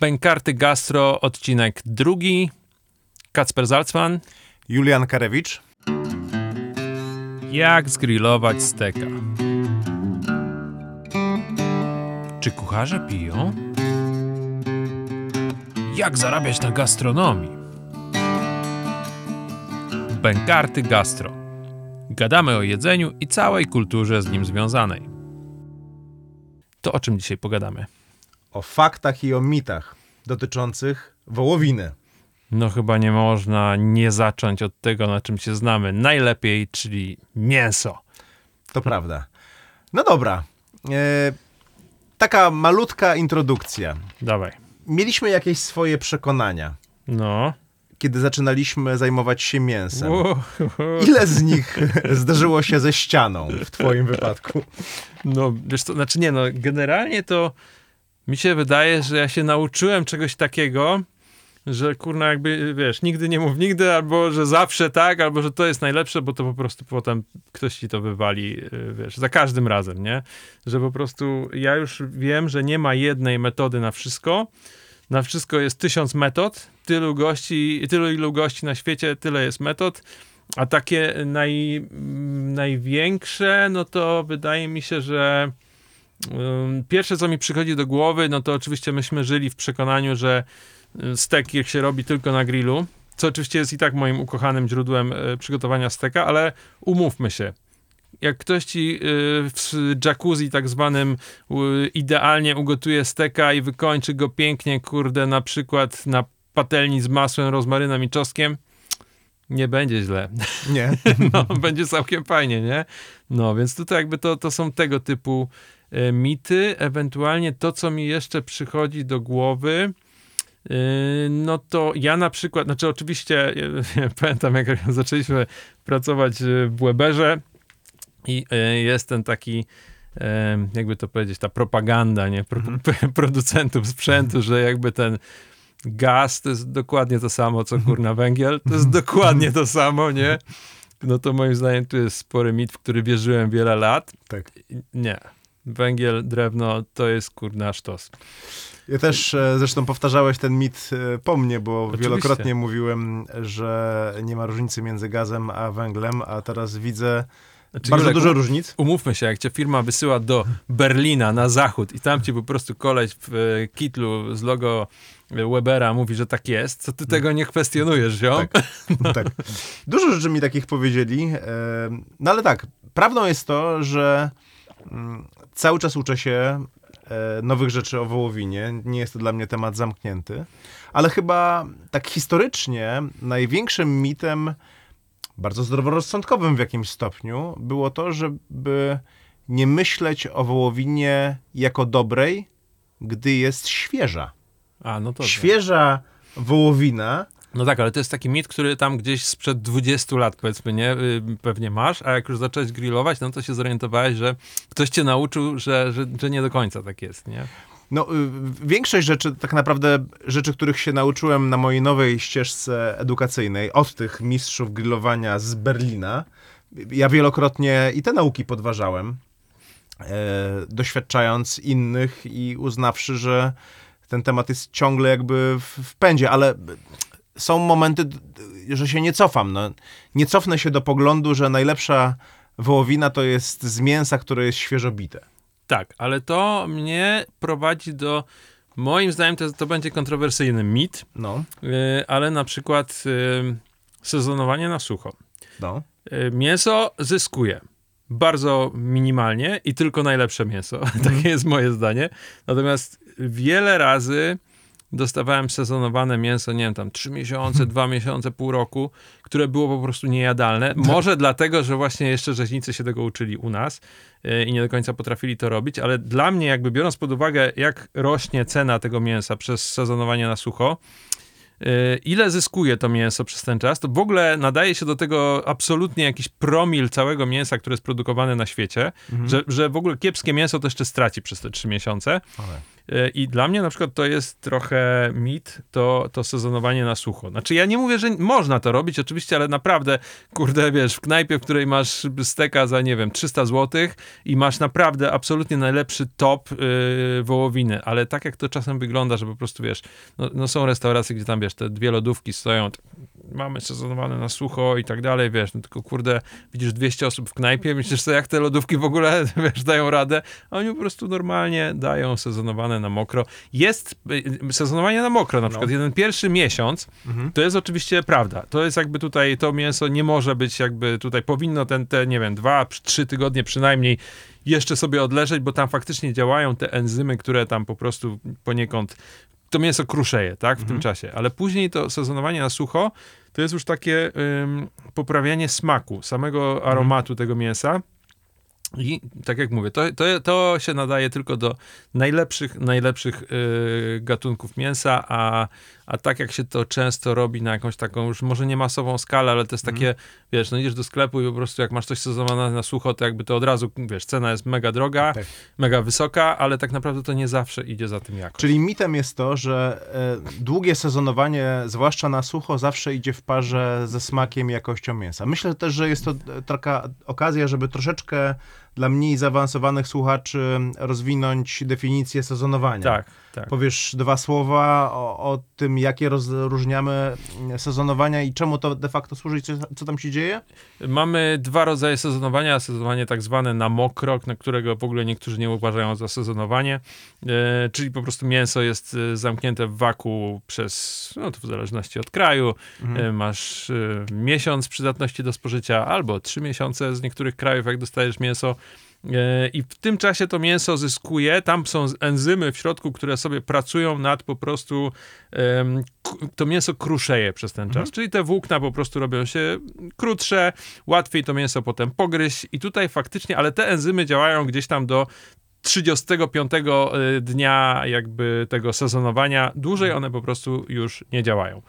Bękarty Gastro, odcinek drugi. Kacper Zalcman. Julian Karewicz. Jak zgrillować steka? Czy kucharze piją? Jak zarabiać na gastronomii? Bękarty Gastro. Gadamy o jedzeniu i całej kulturze z nim związanej. To o czym dzisiaj pogadamy? O faktach i o mitach dotyczących wołowiny. No chyba nie można nie zacząć od tego, na czym się znamy najlepiej, czyli mięso. To prawda. No dobra. E, taka malutka introdukcja. Dawaj. Mieliśmy jakieś swoje przekonania, No. kiedy zaczynaliśmy zajmować się mięsem. Ile z nich zdarzyło się ze ścianą w twoim wypadku? No, wiesz to, znaczy nie, no, generalnie to mi się wydaje, że ja się nauczyłem czegoś takiego, że kurna jakby, wiesz, nigdy nie mów nigdy, albo że zawsze tak, albo że to jest najlepsze, bo to po prostu potem ktoś ci to wywali, y, wiesz, za każdym razem, nie? Że po prostu ja już wiem, że nie ma jednej metody na wszystko, na wszystko jest tysiąc metod, tylu gości, tylu ilu gości na świecie, tyle jest metod, a takie naj, mm, największe, no to wydaje mi się, że pierwsze, co mi przychodzi do głowy, no to oczywiście myśmy żyli w przekonaniu, że y, stek się robi tylko na grillu, co oczywiście jest i tak moim ukochanym źródłem y, przygotowania steka, ale umówmy się, jak ktoś ci y, w jacuzzi tak zwanym idealnie ugotuje steka i wykończy go pięknie, kurde, na przykład na patelni z masłem, rozmarynem i czosnkiem, nie będzie źle. Nie. No, będzie całkiem fajnie, nie? No, więc tutaj jakby to, to są tego typu mity. Ewentualnie to, co mi jeszcze przychodzi do głowy, e, no to ja na przykład, znaczy oczywiście e, pamiętam, jak zaczęliśmy pracować e, w Weberze i e, jest ten taki e, jakby to powiedzieć, ta propaganda, nie, Pro, producentów sprzętu, że jakby ten gaz to jest dokładnie to samo, co kurna węgiel, to jest dokładnie to samo, nie? No to moim zdaniem tu jest spory mit, w który wierzyłem wiele lat. Tak. Nie. Węgiel, drewno to jest kurna sztos. Ja też e, zresztą powtarzałeś ten mit e, po mnie, bo Oczywiście. wielokrotnie mówiłem, że nie ma różnicy między gazem a węglem, a teraz widzę Znaczy, bardzo dużo różnic. Umówmy się, jak cię firma wysyła do Berlina na zachód i tam ci po prostu koleś w e, kitlu z logo Webera mówi, że tak jest, to ty tego nie kwestionujesz, ziom? Tak. tak. Dużo rzeczy mi takich powiedzieli. No ale tak, prawdą jest to, że mm, cały czas uczę się e, nowych rzeczy o wołowinie. Nie jest to dla mnie temat zamknięty. Ale chyba tak historycznie największym mitem, bardzo zdroworozsądkowym w jakimś stopniu, było to, żeby nie myśleć o wołowinie jako dobrej, gdy jest świeża. A, no to Świeża wołowina No tak, ale to jest taki mit, który tam gdzieś sprzed 20 lat, powiedzmy, nie, y, pewnie masz, a jak już zacząłeś grillować, no to się zorientowałeś, że ktoś cię nauczył, że, że, że nie do końca tak jest, nie? No, y, większość rzeczy, tak naprawdę rzeczy, których się nauczyłem na mojej nowej ścieżce edukacyjnej od tych mistrzów grillowania z Berlina, ja wielokrotnie i te nauki podważałem, e, doświadczając innych i uznawszy, że ten temat jest ciągle jakby w, w pędzie, ale są momenty, że się nie cofam. No, nie cofnę się do poglądu, że najlepsza wołowina to jest z mięsa, które jest świeżo bite. Tak, ale to mnie prowadzi do, moim zdaniem to, to będzie kontrowersyjny mit, No, y, ale na przykład y, sezonowanie na sucho. no. Y, Mięso zyskuje bardzo minimalnie i tylko najlepsze mięso. Takie jest moje zdanie. Natomiast wiele razy dostawałem sezonowane mięso, nie wiem, tam trzy miesiące, dwa miesiące, pół roku, które było po prostu niejadalne. Może dlatego, że właśnie jeszcze rzeźnicy się tego uczyli u nas y, i nie do końca potrafili to robić, ale dla mnie jakby biorąc pod uwagę, jak rośnie cena tego mięsa przez sezonowanie na sucho, y, ile zyskuje to mięso przez ten czas, to w ogóle nadaje się do tego absolutnie jakiś promil całego mięsa, które jest produkowane na świecie, że, że w ogóle kiepskie mięso to jeszcze straci przez te trzy miesiące. Ale. E, I dla mnie na przykład to jest trochę mit, to, to sezonowanie na sucho. Znaczy ja nie mówię, że można to robić oczywiście, ale naprawdę, kurde, wiesz, w knajpie, w której masz steka za, nie wiem, 300 zł i masz naprawdę absolutnie najlepszy top yy, wołowiny, ale tak jak to czasem wygląda, że po prostu, wiesz, no, no są restauracje, gdzie tam, wiesz, te dwie lodówki stoją, mamy sezonowane na sucho i tak dalej, wiesz, no tylko kurde, widzisz 200 osób w knajpie, myślisz sobie, jak te lodówki w ogóle, wiesz, dają radę, a oni po prostu normalnie dają sezonowane na mokro. Jest y, sezonowanie na mokro, na przykład jeden pierwszy miesiąc, to jest oczywiście prawda. To jest jakby tutaj, to mięso nie może być jakby tutaj, powinno ten, te, nie wiem, dwa, trzy tygodnie przynajmniej jeszcze sobie odleżeć, bo tam faktycznie działają te enzymy, które tam po prostu poniekąd to mięso kruszeje, tak, w tym czasie. Ale później to sezonowanie na sucho, to jest już takie ym, poprawianie smaku, samego aromatu tego mięsa. I tak jak mówię, to, to, to się nadaje tylko do najlepszych, najlepszych yy, gatunków mięsa, a, a tak jak się to często robi na jakąś taką już może nie masową skalę, ale to jest takie, wiesz, no idziesz do sklepu i po prostu jak masz coś sezonowane na sucho, to jakby to od razu, wiesz, cena jest mega droga, Tak. mega wysoka, ale tak naprawdę to nie zawsze idzie za tym jakość. Czyli mitem jest to, że e, długie sezonowanie, zwłaszcza na sucho, zawsze idzie w parze ze smakiem i jakością mięsa. Myślę też, że jest to e, taka okazja, żeby troszeczkę dla mniej zaawansowanych słuchaczy rozwinąć definicję sezonowania. Tak, tak. Powiesz dwa słowa o, o tym, jakie rozróżniamy sezonowania i czemu to de facto służy i co, co tam się dzieje? Mamy dwa rodzaje sezonowania. Sezonowanie tak zwane na mokro, na którego w ogóle niektórzy nie uważają za sezonowanie, e, czyli po prostu mięso jest e, zamknięte w waku przez, no to w zależności od kraju, e, masz e, miesiąc przydatności do spożycia albo trzy miesiące z niektórych krajów, jak dostajesz mięso. E, I w tym czasie to mięso zyskuje, tam są enzymy w środku, które sobie pracują nad po prostu, to mięso kruszeje przez ten czas, czyli te włókna po prostu robią się krótsze, łatwiej to mięso potem pogryźć. I tutaj faktycznie, ale te enzymy działają gdzieś tam do 35 y, dnia jakby tego sezonowania, dłużej one po prostu już nie działają.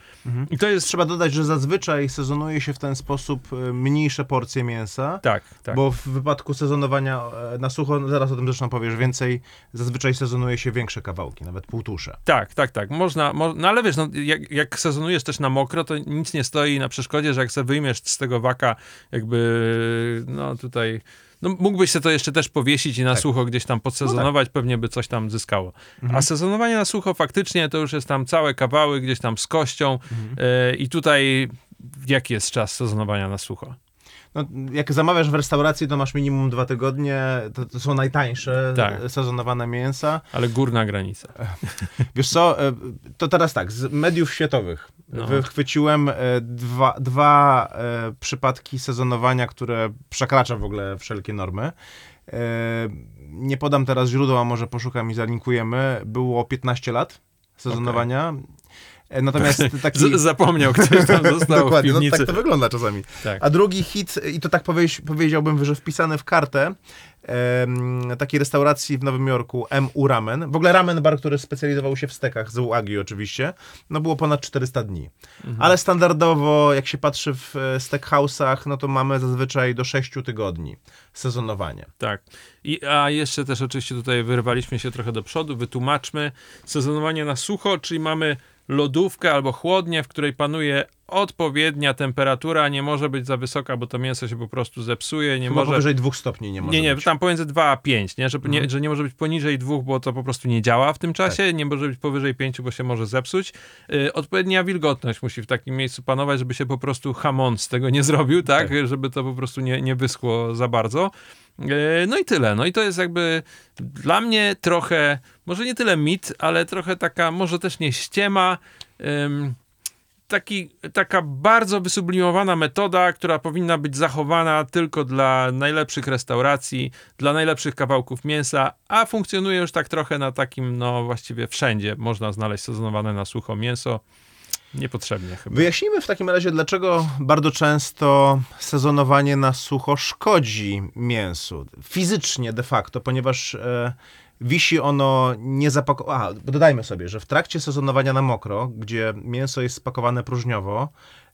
I to jest, Trzeba dodać, że zazwyczaj sezonuje się w ten sposób e, mniejsze porcje mięsa. tak, tak. Bo w wypadku sezonowania e, na sucho, no zaraz o tym zresztą powiesz więcej, zazwyczaj sezonuje się większe kawałki, nawet półtusze. Tak, tak, tak. Można, mo no ale wiesz, no, jak, jak sezonujesz też na mokro, to nic nie stoi na przeszkodzie, że jak sobie wyjmiesz z tego waka, jakby, no tutaj, no mógłbyś sobie to jeszcze też powiesić i na sucho gdzieś tam podsezonować, pewnie by coś tam zyskało. A sezonowanie na sucho faktycznie to już jest tam całe kawały gdzieś tam z kością e, i tutaj jaki jest czas sezonowania na sucho? No, jak zamawiasz w restauracji, to masz minimum dwa tygodnie, to, to są najtańsze Tak. e, sezonowane mięsa. Ale górna granica. Wiesz co, e, to teraz tak, z mediów światowych No. wychwyciłem e, dwa, dwa e, przypadki sezonowania, które przekracza w ogóle wszelkie normy. E, Nie podam teraz źródła, może poszukam i zalinkujemy. Było 15 lat sezonowania. E, Natomiast taki... Z zapomniał, ktoś tam został w Dokładnie, no, tak to wygląda czasami. Tak. A drugi hit, i to tak powiedzi, powiedziałbym, że wpisany w kartę em, takiej restauracji w Nowym Jorku, MU Ramen. W ogóle ramen bar, który specjalizował się w stekach, z uagi oczywiście, no było ponad 400 dni. Mhm. Ale standardowo, jak się patrzy w e, steakhouse'ach, no to mamy zazwyczaj do 6 tygodni sezonowanie. Tak. I, a jeszcze też oczywiście tutaj wyrwaliśmy się trochę do przodu. Wytłumaczmy sezonowanie na sucho, czyli mamy lodówkę albo chłodnię, w której panuje odpowiednia temperatura, nie może być za wysoka, bo to mięso się po prostu zepsuje, nie Chyba może... powyżej dwóch stopni nie może Nie, nie, być. tam pomiędzy 2 a 5, nie? Że, Mhm. nie, że nie może być poniżej dwóch, bo to po prostu nie działa w tym czasie, Tak. nie może być powyżej 5, bo się może zepsuć. Y, odpowiednia wilgotność musi w takim miejscu panować, żeby się po prostu hamon z tego nie zrobił, tak? Żeby to po prostu nie, nie wyschło za bardzo. Y, no i tyle. No i to jest jakby dla mnie trochę, może nie tyle mit, ale trochę taka, może też nie ściema, ym, taki, taka bardzo wysublimowana metoda, która powinna być zachowana tylko dla najlepszych restauracji, dla najlepszych kawałków mięsa, a funkcjonuje już tak trochę na takim, no właściwie wszędzie można znaleźć sezonowane na sucho mięso. Niepotrzebnie chyba. Wyjaśnijmy w takim razie, dlaczego bardzo często sezonowanie na sucho szkodzi mięsu. Fizycznie de facto, ponieważ e, wisi ono niezapakowane. A, dodajmy sobie, że w trakcie sezonowania na mokro, gdzie mięso jest spakowane próżniowo,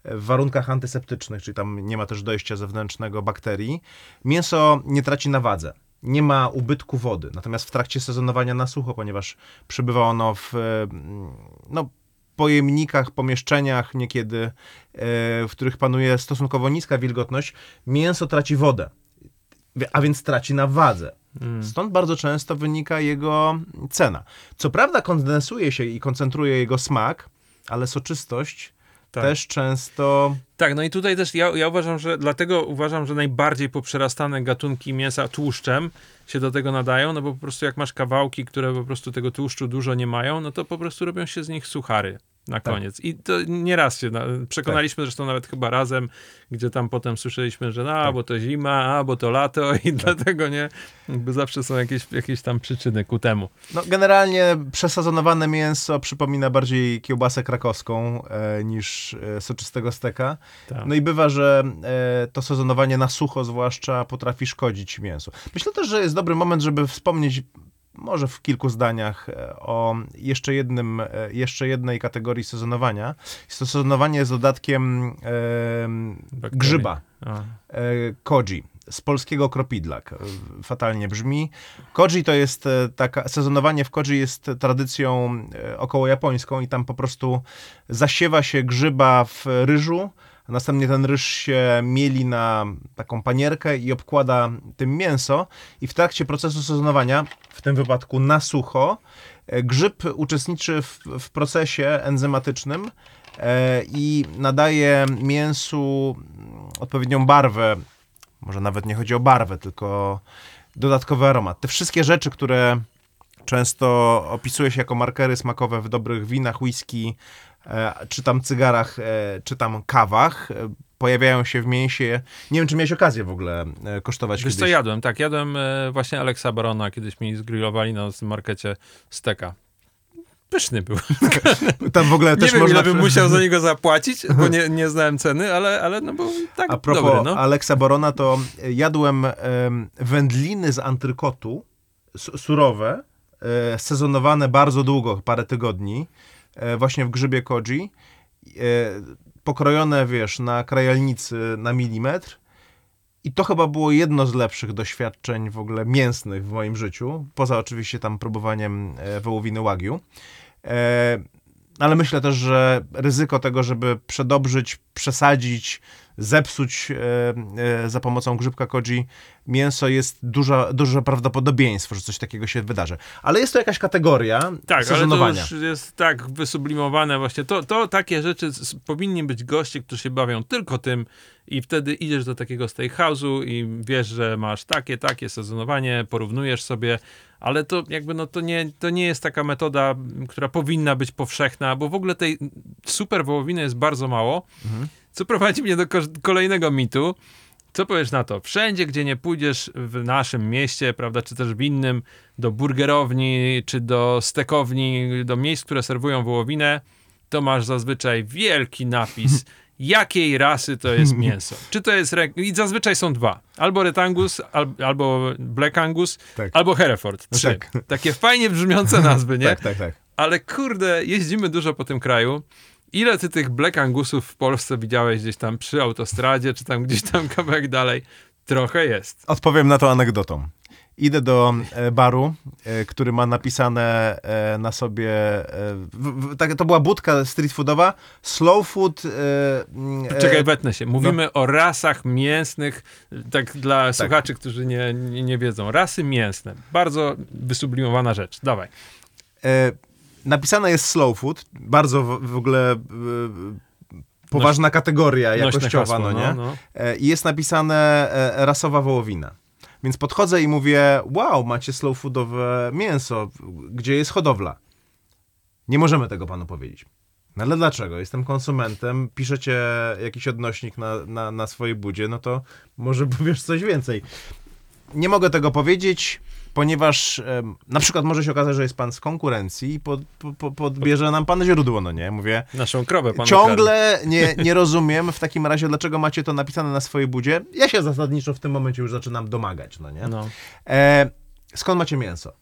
w warunkach antyseptycznych, czyli tam nie ma też dojścia zewnętrznego bakterii, mięso nie traci na wadze. nie ma ubytku wody. Natomiast w trakcie sezonowania na sucho, ponieważ przebywa ono w no, pojemnikach, pomieszczeniach niekiedy, e, w których panuje stosunkowo niska wilgotność, mięso traci wodę, a więc traci na wadze. Mm. Stąd bardzo często wynika jego cena. Co prawda kondensuje się i koncentruje jego smak, ale soczystość Tak. też często... Tak, no i tutaj też ja, ja uważam, że dlatego uważam, że najbardziej poprzerastane gatunki mięsa tłuszczem się do tego nadają, no bo po prostu jak masz kawałki, które po prostu tego tłuszczu dużo nie mają, no to po prostu robią się z nich suchary na Tak. koniec. I to nieraz się na, przekonaliśmy zresztą nawet chyba razem, gdzie tam potem słyszeliśmy, że a, Tak. bo to zima, a, bo to lato i dlatego nie, jakby zawsze są jakieś, jakieś tam przyczyny ku temu. No, generalnie przesezonowane mięso przypomina bardziej kiełbasę krakowską e, niż e, soczystego steka. Tak. No i bywa, że e, to sezonowanie na sucho zwłaszcza potrafi szkodzić mięsu. Myślę też, że jest dobry moment, żeby wspomnieć może w kilku zdaniach e, o jeszcze jednym, e, jeszcze jednej kategorii sezonowania. Jest sezonowanie z dodatkiem e, grzyba A. koji z polskiego kropidlak. E, Fatalnie brzmi. Koji to jest taka, sezonowanie w koji jest tradycją około japońską i tam po prostu zasiewa się grzyba w ryżu, a następnie ten ryż się mieli na taką panierkę i obkłada tym mięso i w trakcie procesu sezonowania, w tym wypadku na sucho, e, grzyb uczestniczy w, w procesie enzymatycznym e, i nadaje mięsu mm, odpowiednią barwę. Może nawet nie chodzi o barwę, tylko dodatkowy aromat. Te wszystkie rzeczy, które często opisuje się jako markery smakowe w dobrych winach, whisky, czy tam cygarach, e, czy tam kawach, e, pojawiają się w mięsie. Nie wiem, czy miałeś okazję w ogóle e, kosztować Wiesz co, kiedyś. jadłem, tak, jadłem e, właśnie Alexa Barona, kiedyś mi zgrillowali na markecie steka. Pyszny był. Tam w ogóle Nie też wiem, można... ile bym musiał za niego zapłacić, bo nie, nie znałem ceny, ale, ale no był tak A propos dobry, no. Aleksa Barona, to e, jadłem em, wędliny z antrykotu, su- surowe, e, sezonowane bardzo długo, parę tygodni, e, właśnie w grzybie koji, e, pokrojone, wiesz, na krajalnicy na milimetr. I to chyba było jedno z lepszych doświadczeń w ogóle mięsnych w moim życiu, poza oczywiście tam próbowaniem e, wołowiny wagyu. E, ale myślę też, że ryzyko tego, żeby przedobrzyć, przesadzić, zepsuć e, e, za pomocą grzybka koji mięso jest duża, duże prawdopodobieństwo, że coś takiego się wydarzy. Ale jest to jakaś kategoria Tak, ale to już jest tak wysublimowane właśnie. To, to takie rzeczy powinni być goście, którzy się bawią tylko tym i wtedy idziesz do takiego steakhouse'u i wiesz, że masz takie, takie sezonowanie, porównujesz sobie, ale to jakby no to nie, to nie jest taka metoda, która powinna być powszechna, bo w ogóle tej super wołowiny jest bardzo mało, co prowadzi mnie do ko- kolejnego mitu, co powiesz na to? Wszędzie, gdzie nie pójdziesz w naszym mieście, prawda, czy też w innym, do burgerowni, czy do stekowni, do miejsc, które serwują wołowinę, to masz zazwyczaj wielki napis, jakiej rasy to jest mięso. Czy to jest... Re... I zazwyczaj są dwa. Albo Red Angus, al... albo Black Angus, Tak. albo Hereford. Trzy. Tak. Takie fajnie brzmiące nazwy, nie? Tak, tak, tak. Ale kurde, jeździmy dużo po tym kraju. Ile ty tych Black Angusów w Polsce widziałeś gdzieś tam przy autostradzie, czy tam gdzieś tam kawałek dalej? Trochę jest. Odpowiem na to anegdotą. Idę do e, baru, e, który ma napisane e, na sobie, w, w, tak, to była budka street foodowa, slow food. E, mm, Czekaj, wetnę się. Mówimy o rasach mięsnych, tak dla słuchaczy, którzy nie, nie, nie wiedzą. Rasy mięsne. Bardzo wysublimowana rzecz. Dawaj. E, napisane jest slow food, bardzo w, w ogóle poważna kategoria jakościowa, hasło, no nie? no. E, I jest napisane rasowa wołowina. Więc podchodzę i mówię, wow, macie slow foodowe mięso, gdzie jest hodowla. Nie możemy tego panu powiedzieć. No ale dlaczego? Jestem konsumentem, piszecie jakiś odnośnik na, na, na swojej budzie, no to może powiesz coś więcej. Nie mogę tego powiedzieć, ponieważ na przykład może się okazać, że jest pan z konkurencji i pod, po, po, podbierze nam pan źródło, no nie? Mówię, Naszą krowę pan ukradł. Ciągle nie, nie rozumiem w takim razie, dlaczego macie to napisane na swojej budzie. Ja się zasadniczo w tym momencie już zaczynam domagać, no nie? No. E, skąd macie mięso?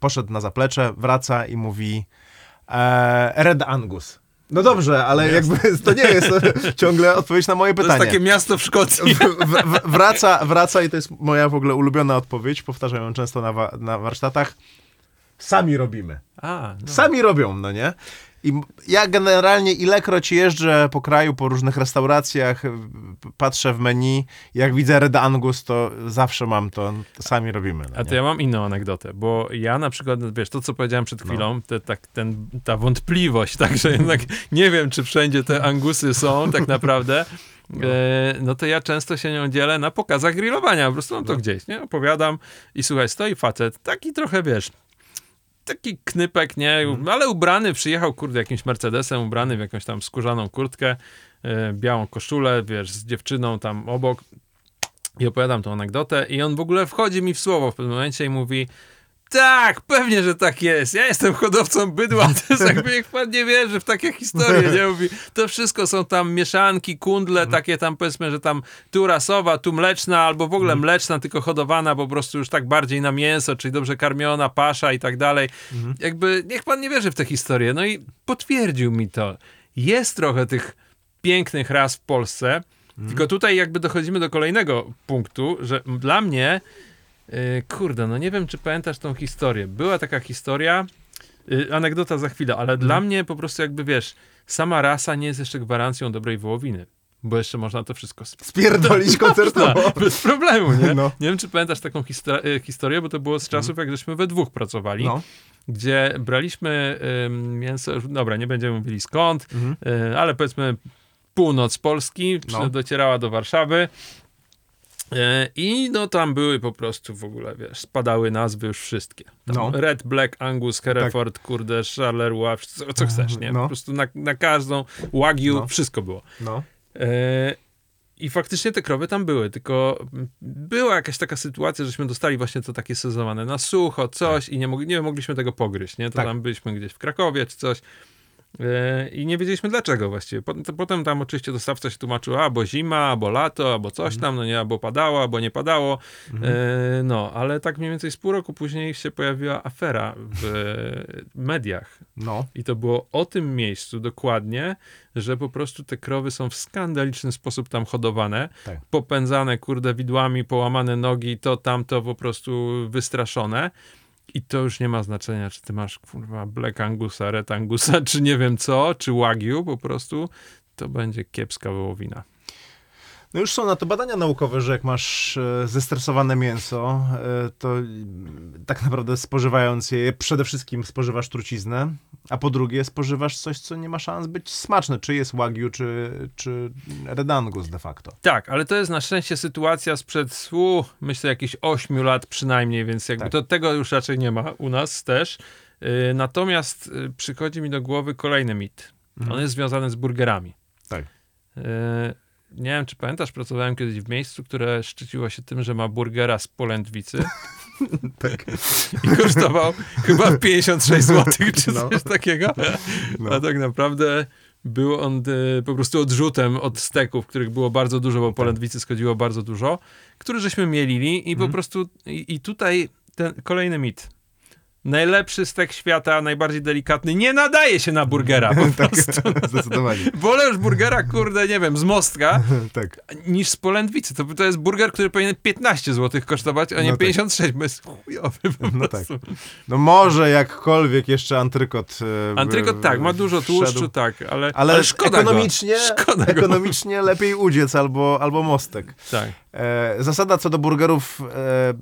Poszedł na zaplecze, wraca i mówi e, Red Angus. No dobrze, ale jakby to nie jest ciągle odpowiedź na moje To pytanie. jest takie miasto w Szkocji. W, w, wraca, wraca i to jest moja w ogóle ulubiona odpowiedź, powtarzam ją często na, wa- na warsztatach. Sami robimy. A, no. Sami robią, no nie? I ja generalnie ilekroć jeżdżę po kraju, po różnych restauracjach, patrzę w menu, jak widzę Red Angus, to zawsze mam to, to sami robimy. No A to ja mam inną anegdotę, bo ja na przykład, wiesz, to co powiedziałem przed No. chwilą, te, tak, ten, ta wątpliwość, tak, że jednak nie wiem, czy wszędzie te angusy są tak naprawdę, e, no to ja często się nią dzielę na pokazach grillowania, po prostu mam to No. gdzieś, nie, opowiadam i słuchaj, stoi facet, taki trochę, wiesz, taki knypek, nie, Mhm. ale ubrany, przyjechał, kurde, jakimś Mercedesem, ubrany w jakąś tam skórzaną kurtkę, e, białą koszulę, wiesz, z dziewczyną tam obok, i opowiadam tą anegdotę i on w ogóle wchodzi mi w słowo w pewnym momencie i mówi tak, pewnie, że tak jest. Ja jestem hodowcą bydła. To jest jakby niech pan nie wierzy w takie historie, nie? Mówi, to wszystko są tam mieszanki, kundle, takie tam powiedzmy, że tam tu rasowa, tu mleczna, albo w ogóle mleczna, tylko hodowana po prostu już tak bardziej na mięso, czyli dobrze karmiona, pasza i tak dalej. Jakby niech pan nie wierzy w te historie. No i potwierdził mi to. Jest trochę tych pięknych ras w Polsce, tylko tutaj jakby dochodzimy do kolejnego punktu, że dla mnie, kurde, no nie wiem, czy pamiętasz tą historię. Była taka historia, yy, anegdota za chwilę, ale dla mnie po prostu jakby, wiesz, sama rasa nie jest jeszcze gwarancją dobrej wołowiny, bo jeszcze można to wszystko sp- Spierdolić koncertowo. bez problemu, nie? No. Nie wiem, czy pamiętasz taką y, historię, bo to było z czasów, jak żeśmy we dwóch pracowali, No. gdzie braliśmy ym, mięso, dobra, nie będziemy mówili skąd, Mhm. y, ale powiedzmy północ Polski, No. no. docierała do Warszawy. Y, I no tam były po prostu w ogóle, wiesz, spadały nazwy już wszystkie. Tam No. Red, Black, Angus, Hereford, kurde, Charleroi, co, co chcesz, nie? No. Po prostu na, na każdą, Wagyu, No. wszystko było. No. E, I faktycznie te krowy tam były, tylko była jakaś taka sytuacja, żeśmy dostali właśnie to takie sezonowane na sucho, coś i nie, mogli, nie mogliśmy tego pogryźć, nie? To Tak. tam byliśmy gdzieś w Krakowie czy coś e, i nie wiedzieliśmy dlaczego właściwie. Potem, tam oczywiście dostawca się tłumaczył, a, bo zima, albo lato, albo coś Mhm. tam, no nie, albo padało, albo nie padało. E, no, ale tak mniej więcej z pół roku później się pojawiła afera w e, mediach. No. I to było o tym miejscu dokładnie, że po prostu te krowy są w skandaliczny sposób tam hodowane, Tak. popędzane, kurde, widłami, połamane nogi, to tamto po prostu wystraszone. I to już nie ma znaczenia, czy ty masz, kurwa, Black Angusa, Red Angusa, czy nie wiem co, czy Wagyu po prostu, to będzie kiepska wołowina. No już są na to badania naukowe, że jak masz e, zestresowane mięso, e, to tak naprawdę spożywając je, przede wszystkim spożywasz truciznę, a po drugie spożywasz coś, co nie ma szans być smaczne, czy jest wagyu, czy, czy red angus de facto. Tak, ale to jest na szczęście sytuacja sprzed, u, myślę, jakieś 8 lat przynajmniej, więc jakby Tak. to tego już raczej nie ma u nas też. Yy, natomiast przychodzi mi do głowy kolejny mit. On jest związany z burgerami. Tak. Yy, nie wiem, czy pamiętasz, pracowałem kiedyś w miejscu, które szczyciło się tym, że ma burgera z polędwicy Tak. i kosztował chyba 56 zł, czy No. coś takiego. No. A tak naprawdę był on e, po prostu odrzutem od steków, których było bardzo dużo, Tak. bo polędwicy schodziło bardzo dużo, które żeśmy mielili i Mhm. po prostu i, i tutaj ten kolejny mit. Najlepszy stek świata, najbardziej delikatny, nie nadaje się na burgera. Po tak, prostu. zdecydodenie. Wolę już burgera, kurde, nie wiem, z mostka, tak. niż z polędwicy. To, to jest burger, który powinien 15 zł kosztować, a nie No tak. 56, bo jest chujowy po No prostu. No może jakkolwiek jeszcze antrykot. e, Antrykot tak, ma dużo wszedł. tłuszczu, tak, ale, Ale, szkoda ekonomicznie, go. Szkoda go. ekonomicznie lepiej udziec albo, albo mostek. Tak. E, zasada co do burgerów e, e,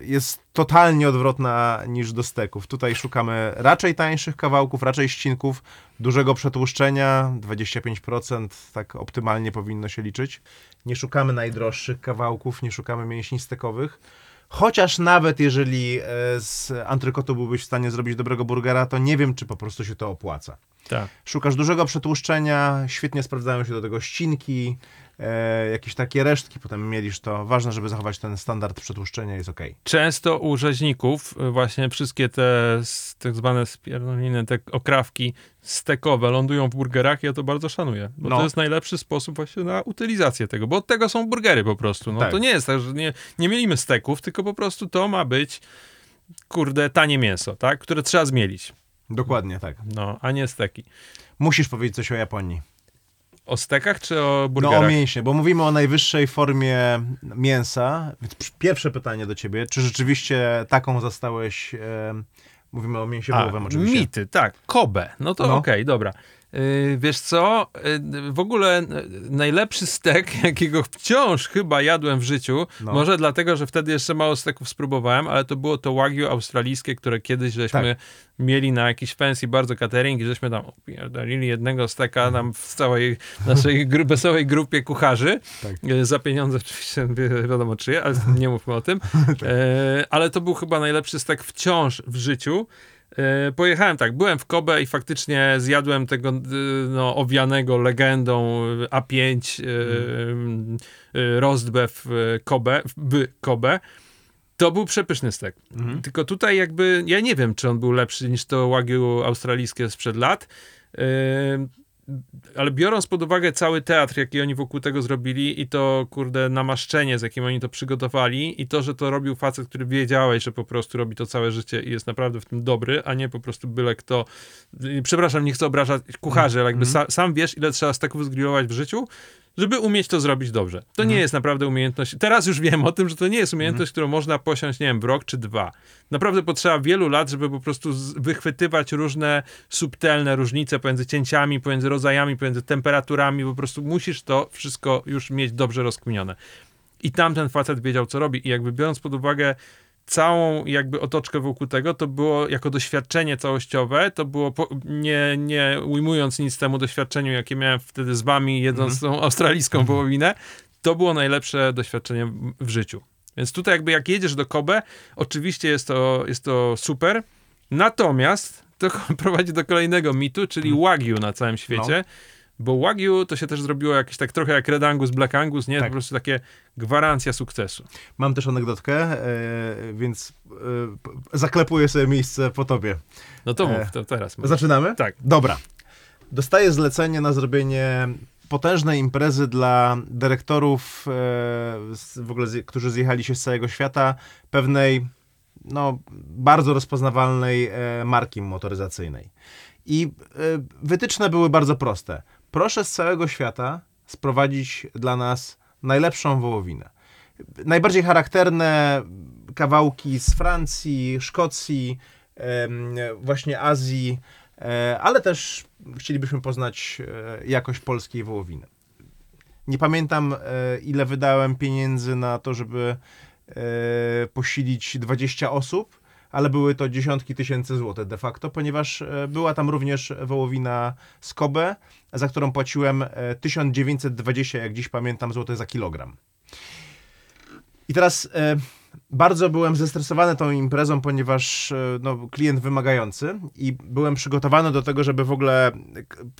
jest totalnie odwrotna niż do steków. Tutaj szukamy raczej tańszych kawałków, raczej ścinków, dużego przetłuszczenia, 25% tak optymalnie powinno się liczyć. Nie szukamy najdroższych kawałków, nie szukamy mięśni stekowych. Chociaż nawet jeżeli z antrykotu byłbyś w stanie zrobić dobrego burgera, to nie wiem, czy po prostu się to opłaca. Tak. Szukasz dużego przetłuszczenia, świetnie sprawdzają się do tego ścinki, e, jakieś takie resztki, potem mielisz to. Ważne, żeby zachować ten standard przetłuszczenia, jest ok. Często u rzeźników y, właśnie wszystkie te tak zwane spierdoliny, te okrawki stekowe lądują w burgerach ja to bardzo szanuję, bo No. to jest najlepszy sposób właśnie na utylizację tego, bo od tego są burgery po prostu. No Tak. to nie jest tak, że nie, nie mielimy steków, tylko po prostu to ma być kurde tanie mięso, tak, które trzeba zmielić. Dokładnie tak. No, a nie steki. Musisz powiedzieć coś o Japonii. O stekach czy o No burgerach? o mięśnie, bo mówimy o najwyższej formie mięsa. Więc pierwsze pytanie do ciebie, czy rzeczywiście taką zastałeś, e, mówimy o mięsie A, oczywiście. mity, tak. Kobe. No to No. okej, dobra. Yy, wiesz co, yy, w ogóle najlepszy stek, jakiego wciąż chyba jadłem w życiu, No. może dlatego, że wtedy jeszcze mało steków spróbowałem, ale to było to wagyu australijskie, które kiedyś żeśmy Tak. mieli na jakiś fancy bardzo catering i żeśmy tam opierdolili jednego steka tam w całej naszej gru, wesołej grupie kucharzy, Tak. yy, za pieniądze oczywiście, wi- wiadomo czyje, ale nie mówmy o tym, Tak. Ale to był chyba najlepszy stek wciąż w życiu. E, pojechałem tak, byłem w Kobe i faktycznie zjadłem tego y, no, owianego legendą y, A5 y, y, roast beef y, Kobe, w Kobe. To był przepyszny stek. Mhm. Tylko tutaj jakby, ja nie wiem, czy on był lepszy niż to Wagyu australijskie sprzed lat, ale biorąc pod uwagę cały teatr, jaki oni wokół tego zrobili i to, kurde, namaszczenie, z jakim oni to przygotowali i to, że to robił facet, który wiedziałeś, że po prostu robi to całe życie i jest naprawdę w tym dobry, a nie po prostu byle kto. Przepraszam, nie chcę obrażać kucharzy, ale jakby sa, sam wiesz, ile trzeba steków zgrillować w życiu, żeby umieć to zrobić dobrze. To nie jest naprawdę umiejętność. Teraz już wiem o tym, że to nie jest umiejętność, którą można posiąść, nie wiem, w rok czy dwa. Naprawdę potrzeba wielu lat, żeby po prostu wychwytywać różne subtelne różnice pomiędzy cięciami, pomiędzy rodzajami, pomiędzy temperaturami. Po prostu musisz to wszystko już mieć dobrze rozkminione. I tamten facet wiedział, co robi. I jakby biorąc pod uwagę całą jakby otoczkę wokół tego, to było jako doświadczenie całościowe, to było, po, nie, nie ujmując nic temu doświadczeniu, jakie miałem wtedy z wami, jedząc tą australijską wołowinę, to było najlepsze doświadczenie w- życiu. Więc tutaj jakby jak jedziesz do Kobe, oczywiście jest to, jest to super, natomiast to prowadzi do kolejnego mitu, czyli Wagyu na całym świecie, bo Wagyu to się też zrobiło jakieś tak trochę jak Red Angus, Black Angus, nie? Tak. Po prostu takie gwarancja sukcesu. Mam też anegdotkę, e, więc e, zaklepuję sobie miejsce po tobie. No to E, mów, to teraz. mów. Zaczynamy? Tak. Dobra. Dostaję zlecenie na zrobienie potężnej imprezy dla dyrektorów, w ogóle, z, którzy zjechali się z całego świata, pewnej no, bardzo rozpoznawalnej marki motoryzacyjnej. I wytyczne były bardzo proste. Proszę z całego świata sprowadzić dla nas najlepszą wołowinę. Najbardziej charakterne kawałki z Francji, Szkocji, właśnie Azji, e, ale też chcielibyśmy poznać e, jakość polskiej wołowiny. Nie pamiętam, e, ile wydałem pieniędzy na to, żeby posilić 20 osób, ale były to dziesiątki tysięcy złotych de facto, ponieważ e, była tam również wołowina z za którą płaciłem e, 1920, jak dziś pamiętam, złotych za kilogram. I teraz e, bardzo byłem zestresowany tą imprezą, ponieważ e, no, klient wymagający i byłem przygotowany do tego, żeby w ogóle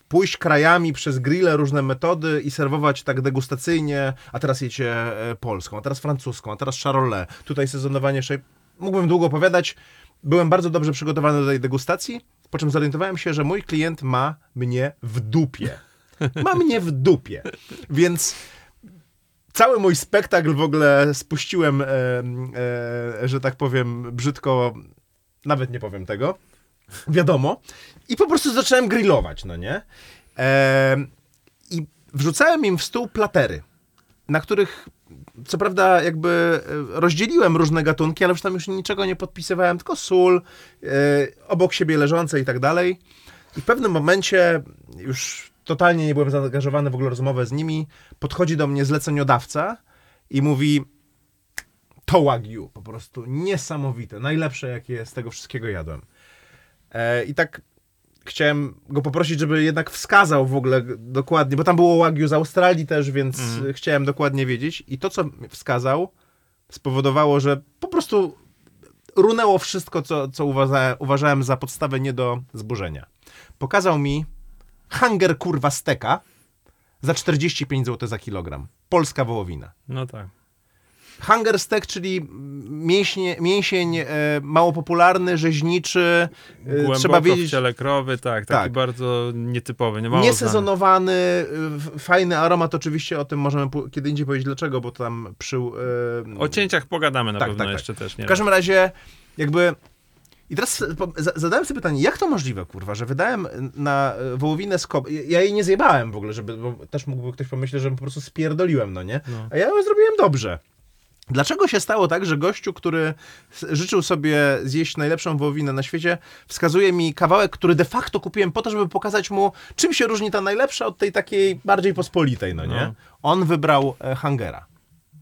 pójść krajami przez grille, różne metody i serwować tak degustacyjnie, a teraz jecie e, polską, a teraz francuską, a teraz charolais, tutaj sezonowanie jeszcze... Mógłbym długo opowiadać. Byłem bardzo dobrze przygotowany do tej degustacji, po czym zorientowałem się, że mój klient ma mnie w dupie. Ma mnie w dupie. Więc cały mój spektakl w ogóle spuściłem, e, e, że tak powiem, brzydko, nawet nie powiem tego, wiadomo, i po prostu zacząłem grillować, no nie? E, I wrzucałem im w stół platery, na których co prawda jakby e, rozdzieliłem różne gatunki, ale już tam już niczego nie podpisywałem, tylko sól, e, obok siebie leżące i tak dalej. I w pewnym momencie już totalnie nie byłem zaangażowany w ogóle rozmowę z nimi. Podchodzi do mnie zleceniodawca i mówi to Wagyu, po prostu niesamowite, najlepsze jakie z tego wszystkiego jadłem. E, I tak chciałem go poprosić, żeby jednak wskazał w ogóle dokładnie, bo tam było Wagyu z Australii też, więc e, chciałem dokładnie wiedzieć. I to, co wskazał, spowodowało, że po prostu runęło wszystko, co, co uważa, uważałem za podstawę nie do zburzenia. Pokazał mi hanger kurwa steka za 45 zł za kilogram. Polska wołowina. No tak. Hunger steak, czyli mięśnie, mięsień e, mało popularny, rzeźniczy, e, Głęboko trzeba w wiedzieć, ciele krowy, tak, taki Tak. bardzo nietypowy, nie mało niesezonowany, e, fajny aromat, oczywiście o tym możemy kiedy indziej powiedzieć dlaczego, bo tam przy... E. O cięciach pogadamy na Tak, pewno tak, tak. jeszcze też, nie W każdym razie, jakby I teraz zadałem sobie pytanie, jak to możliwe, kurwa, że wydałem na e, wołowinę. Ja ja jej nie zjebałem w ogóle, żeby, bo też mógłby ktoś pomyśleć, że po prostu spierdoliłem, no nie? No. A ja ją zrobiłem dobrze. Dlaczego się stało tak, że gościu, który życzył sobie zjeść najlepszą wołowinę na świecie, wskazuje mi kawałek, który de facto kupiłem po to, żeby pokazać mu, czym się różni ta najlepsza od tej takiej bardziej pospolitej, no nie? No. On wybrał e, hangera.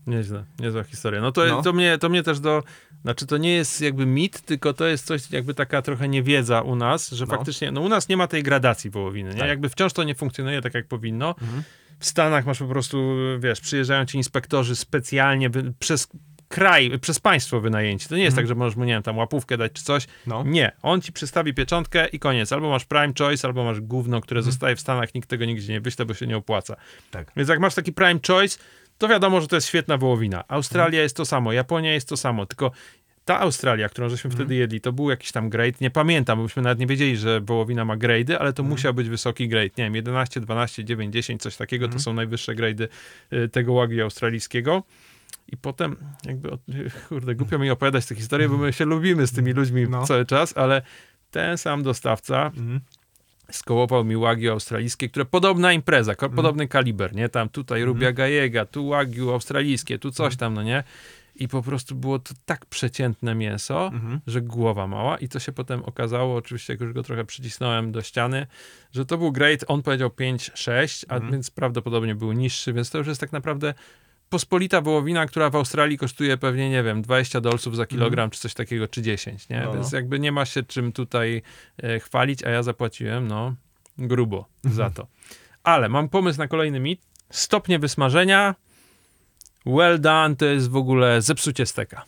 Nieźle, niezła historia. No to, No. To, mnie, to mnie też do... Znaczy to nie jest jakby mit, tylko to jest coś jakby taka trochę niewiedza u nas, że No. faktycznie, no u nas nie ma tej gradacji wołowiny, nie? Tak. Jakby wciąż to nie funkcjonuje tak, jak powinno. Mhm. W Stanach masz po prostu, wiesz, przyjeżdżają ci inspektorzy specjalnie przez kraj, przez państwo wynajęci. To nie jest tak, że możesz mu, nie wiem, tam łapówkę dać czy coś. Mhm. No. Nie. On ci przystawi pieczątkę i koniec. Albo masz prime choice, albo masz gówno, które Mhm. zostaje w Stanach, nikt tego nigdzie nie wyśle, bo się nie opłaca. Tak. Więc jak masz taki prime choice, to wiadomo, że to jest świetna wołowina. Australia jest to samo, Japonia jest to samo, tylko ta Australia, którą żeśmy wtedy jedli, to był jakiś tam grade, nie pamiętam, bo myśmy nawet nie wiedzieli, że wołowina ma grade'y, ale to musiał być wysoki grade, nie wiem, 11, 12, 9, 10, coś takiego, to są najwyższe grade'y y, tego łagi australijskiego. I potem, jakby, kurde, głupio mi opowiadać tę historię, bo my się lubimy z tymi ludźmi No. cały czas, ale ten sam dostawca Mhm. skołował mi Wagyu australijskie, które podobna impreza, Mhm. ko- podobny kaliber, nie? Tam tutaj Rubia Gajega, tu Wagyu australijskie, tu Mhm. coś tam, no nie? I po prostu było to tak przeciętne mięso, Mhm. że głowa mała i to się potem okazało, oczywiście jak już go trochę przycisnąłem do ściany, że to był great, on powiedział 5-6, a Mhm. więc prawdopodobnie był niższy, więc to już jest tak naprawdę pospolita wołowina, która w Australii kosztuje pewnie, nie wiem, 20 dolców za kilogram, czy coś takiego, czy 10, nie? Mhm. No, Więc no. jakby nie ma się czym tutaj e, chwalić, a ja zapłaciłem, no, grubo Mhm. za to. Ale mam pomysł na kolejny mit. Stopnie wysmażenia well done to jest w ogóle zepsucie steka.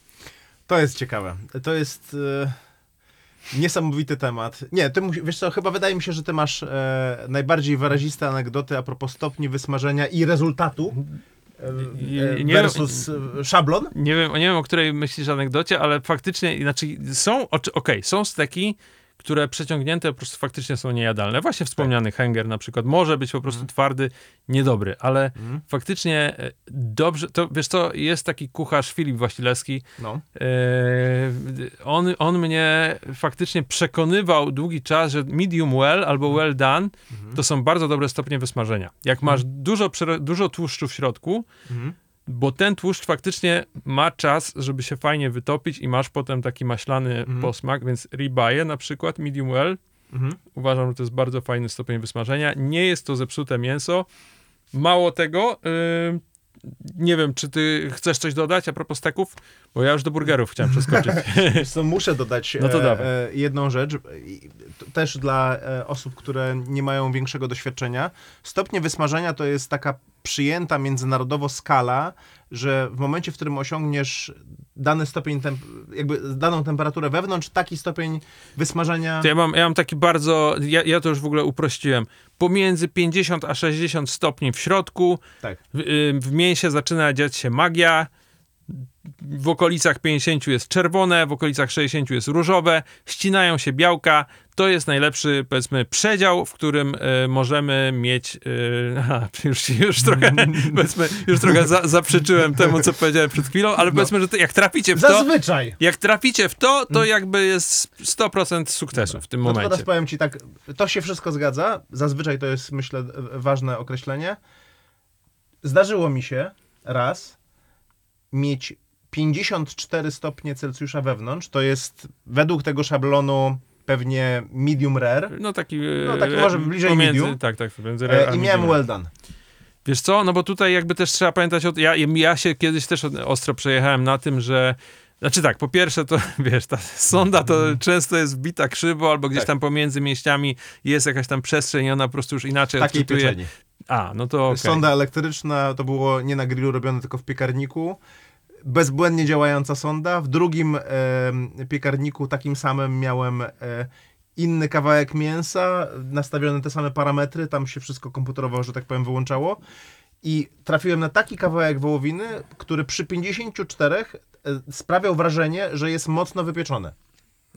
To jest ciekawe. To jest e, niesamowity temat. Nie, ty wiesz co, chyba wydaje mi się, że ty masz e, najbardziej wyraziste anegdoty a propos stopni wysmażenia i rezultatu e, nie- versus e, szablon. Nie wiem, nie wiem, o której myślisz anegdocie, ale faktycznie, znaczy są, okej, są steki, które przeciągnięte po prostu faktycznie są niejadalne. Właśnie wspomniany hanger na przykład może być po prostu twardy, niedobry, ale Mhm. faktycznie e, dobrze, to wiesz co, jest taki kucharz Filip Wasilewski, No. e, on, on mnie faktycznie przekonywał długi czas, że medium well albo well done to są bardzo dobre stopnie wysmażenia. Jak masz dużo, dużo tłuszczu w środku, Mhm. Bo ten tłuszcz faktycznie ma czas, żeby się fajnie wytopić i masz potem taki maślany Mhm. posmak, więc ribeye na przykład, medium well, Mhm. uważam, że to jest bardzo fajny stopień wysmażenia. Nie jest to zepsute mięso. Mało tego, yy, nie wiem, czy ty chcesz coś dodać a propos steków? Bo ja już do burgerów chciałem przeskoczyć. Co, muszę dodać No to e, e, jedną rzecz, też dla e, osób, które nie mają większego doświadczenia. Stopnie wysmażenia to jest taka przyjęta międzynarodowo skala, że w momencie, w którym osiągniesz dany stopień, jakby daną temperaturę wewnątrz, taki stopień wysmażenia... To ja mam, ja mam taki bardzo, ja, ja to już w ogóle uprościłem. Pomiędzy 50 a 60 stopni w środku, Tak. w, y, w mięsie zaczyna dziać się magia. W okolicach 50 jest czerwone, w okolicach 60 jest różowe, ścinają się białka. To jest najlepszy, powiedzmy, przedział, w którym y, możemy mieć. Y, aha, już, już trochę, powiedzmy, już trochę za, zaprzeczyłem temu, co powiedziałem przed chwilą, ale powiedzmy, że to, jak traficie w to. Zazwyczaj! Jak traficie w to, to jakby jest 100% sukcesu w tym No momencie. teraz powiem ci tak, to się wszystko zgadza. Zazwyczaj to jest, myślę, e, ważne określenie. Zdarzyło mi się raz mieć 54 stopnie Celsjusza wewnątrz. To jest według tego szablonu pewnie medium rare. No taki, No, taki e, może bliżej pomiędzy, medium. Tak, tak, pomiędzy rare E, I miałem well done. Wiesz co, no bo tutaj jakby też trzeba pamiętać o ja, ja się kiedyś też ostro przejechałem na tym, że znaczy tak, po pierwsze to, wiesz, ta sonda to często jest wbita krzywo, albo gdzieś Tak. tam pomiędzy mięśniami jest jakaś tam przestrzeń i ona po prostu już inaczej Takiej odczytuje. pieczeni. A, no to okej. Sonda elektryczna to było nie na grillu robione, tylko w piekarniku. Bezbłędnie działająca sonda. W drugim e, piekarniku takim samym miałem e, inny kawałek mięsa, nastawione te same parametry, tam się wszystko komputerowo, że tak powiem, wyłączało. I trafiłem na taki kawałek wołowiny, który przy 54 e, sprawiał wrażenie, że jest mocno wypieczony.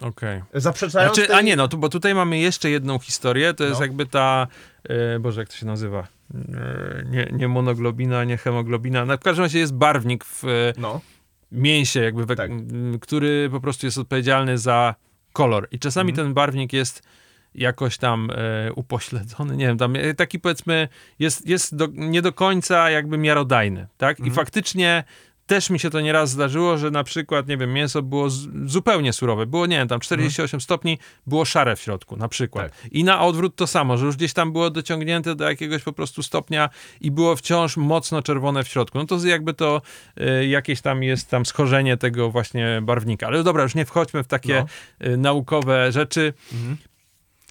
Okej. Zaprzeczając Znaczy, tej... A nie, no tu, bo tutaj mamy jeszcze jedną historię, to jest No. jakby ta, e, Boże, jak to się nazywa? E, nie, nie monoglobina, nie hemoglobina. No, w każdym razie jest barwnik w e, No, mięsie, jakby, we, Tak. który po prostu jest odpowiedzialny za kolor. I czasami Mhm. ten barwnik jest jakoś tam e, upośledzony, nie wiem, tam e, taki powiedzmy jest, jest do, nie do końca jakby miarodajny, tak? Mhm. I faktycznie też mi się to nieraz zdarzyło, że na przykład, nie wiem, mięso było z, zupełnie surowe, było, nie wiem, tam 48 stopni, było szare w środku, na przykład. I na odwrót to samo, że już gdzieś tam było dociągnięte do jakiegoś po prostu stopnia i było wciąż mocno czerwone w środku. No to jakby to e, jakieś tam jest tam schorzenie tego właśnie barwnika. Ale dobra, już nie wchodźmy w takie e, naukowe rzeczy. Mhm.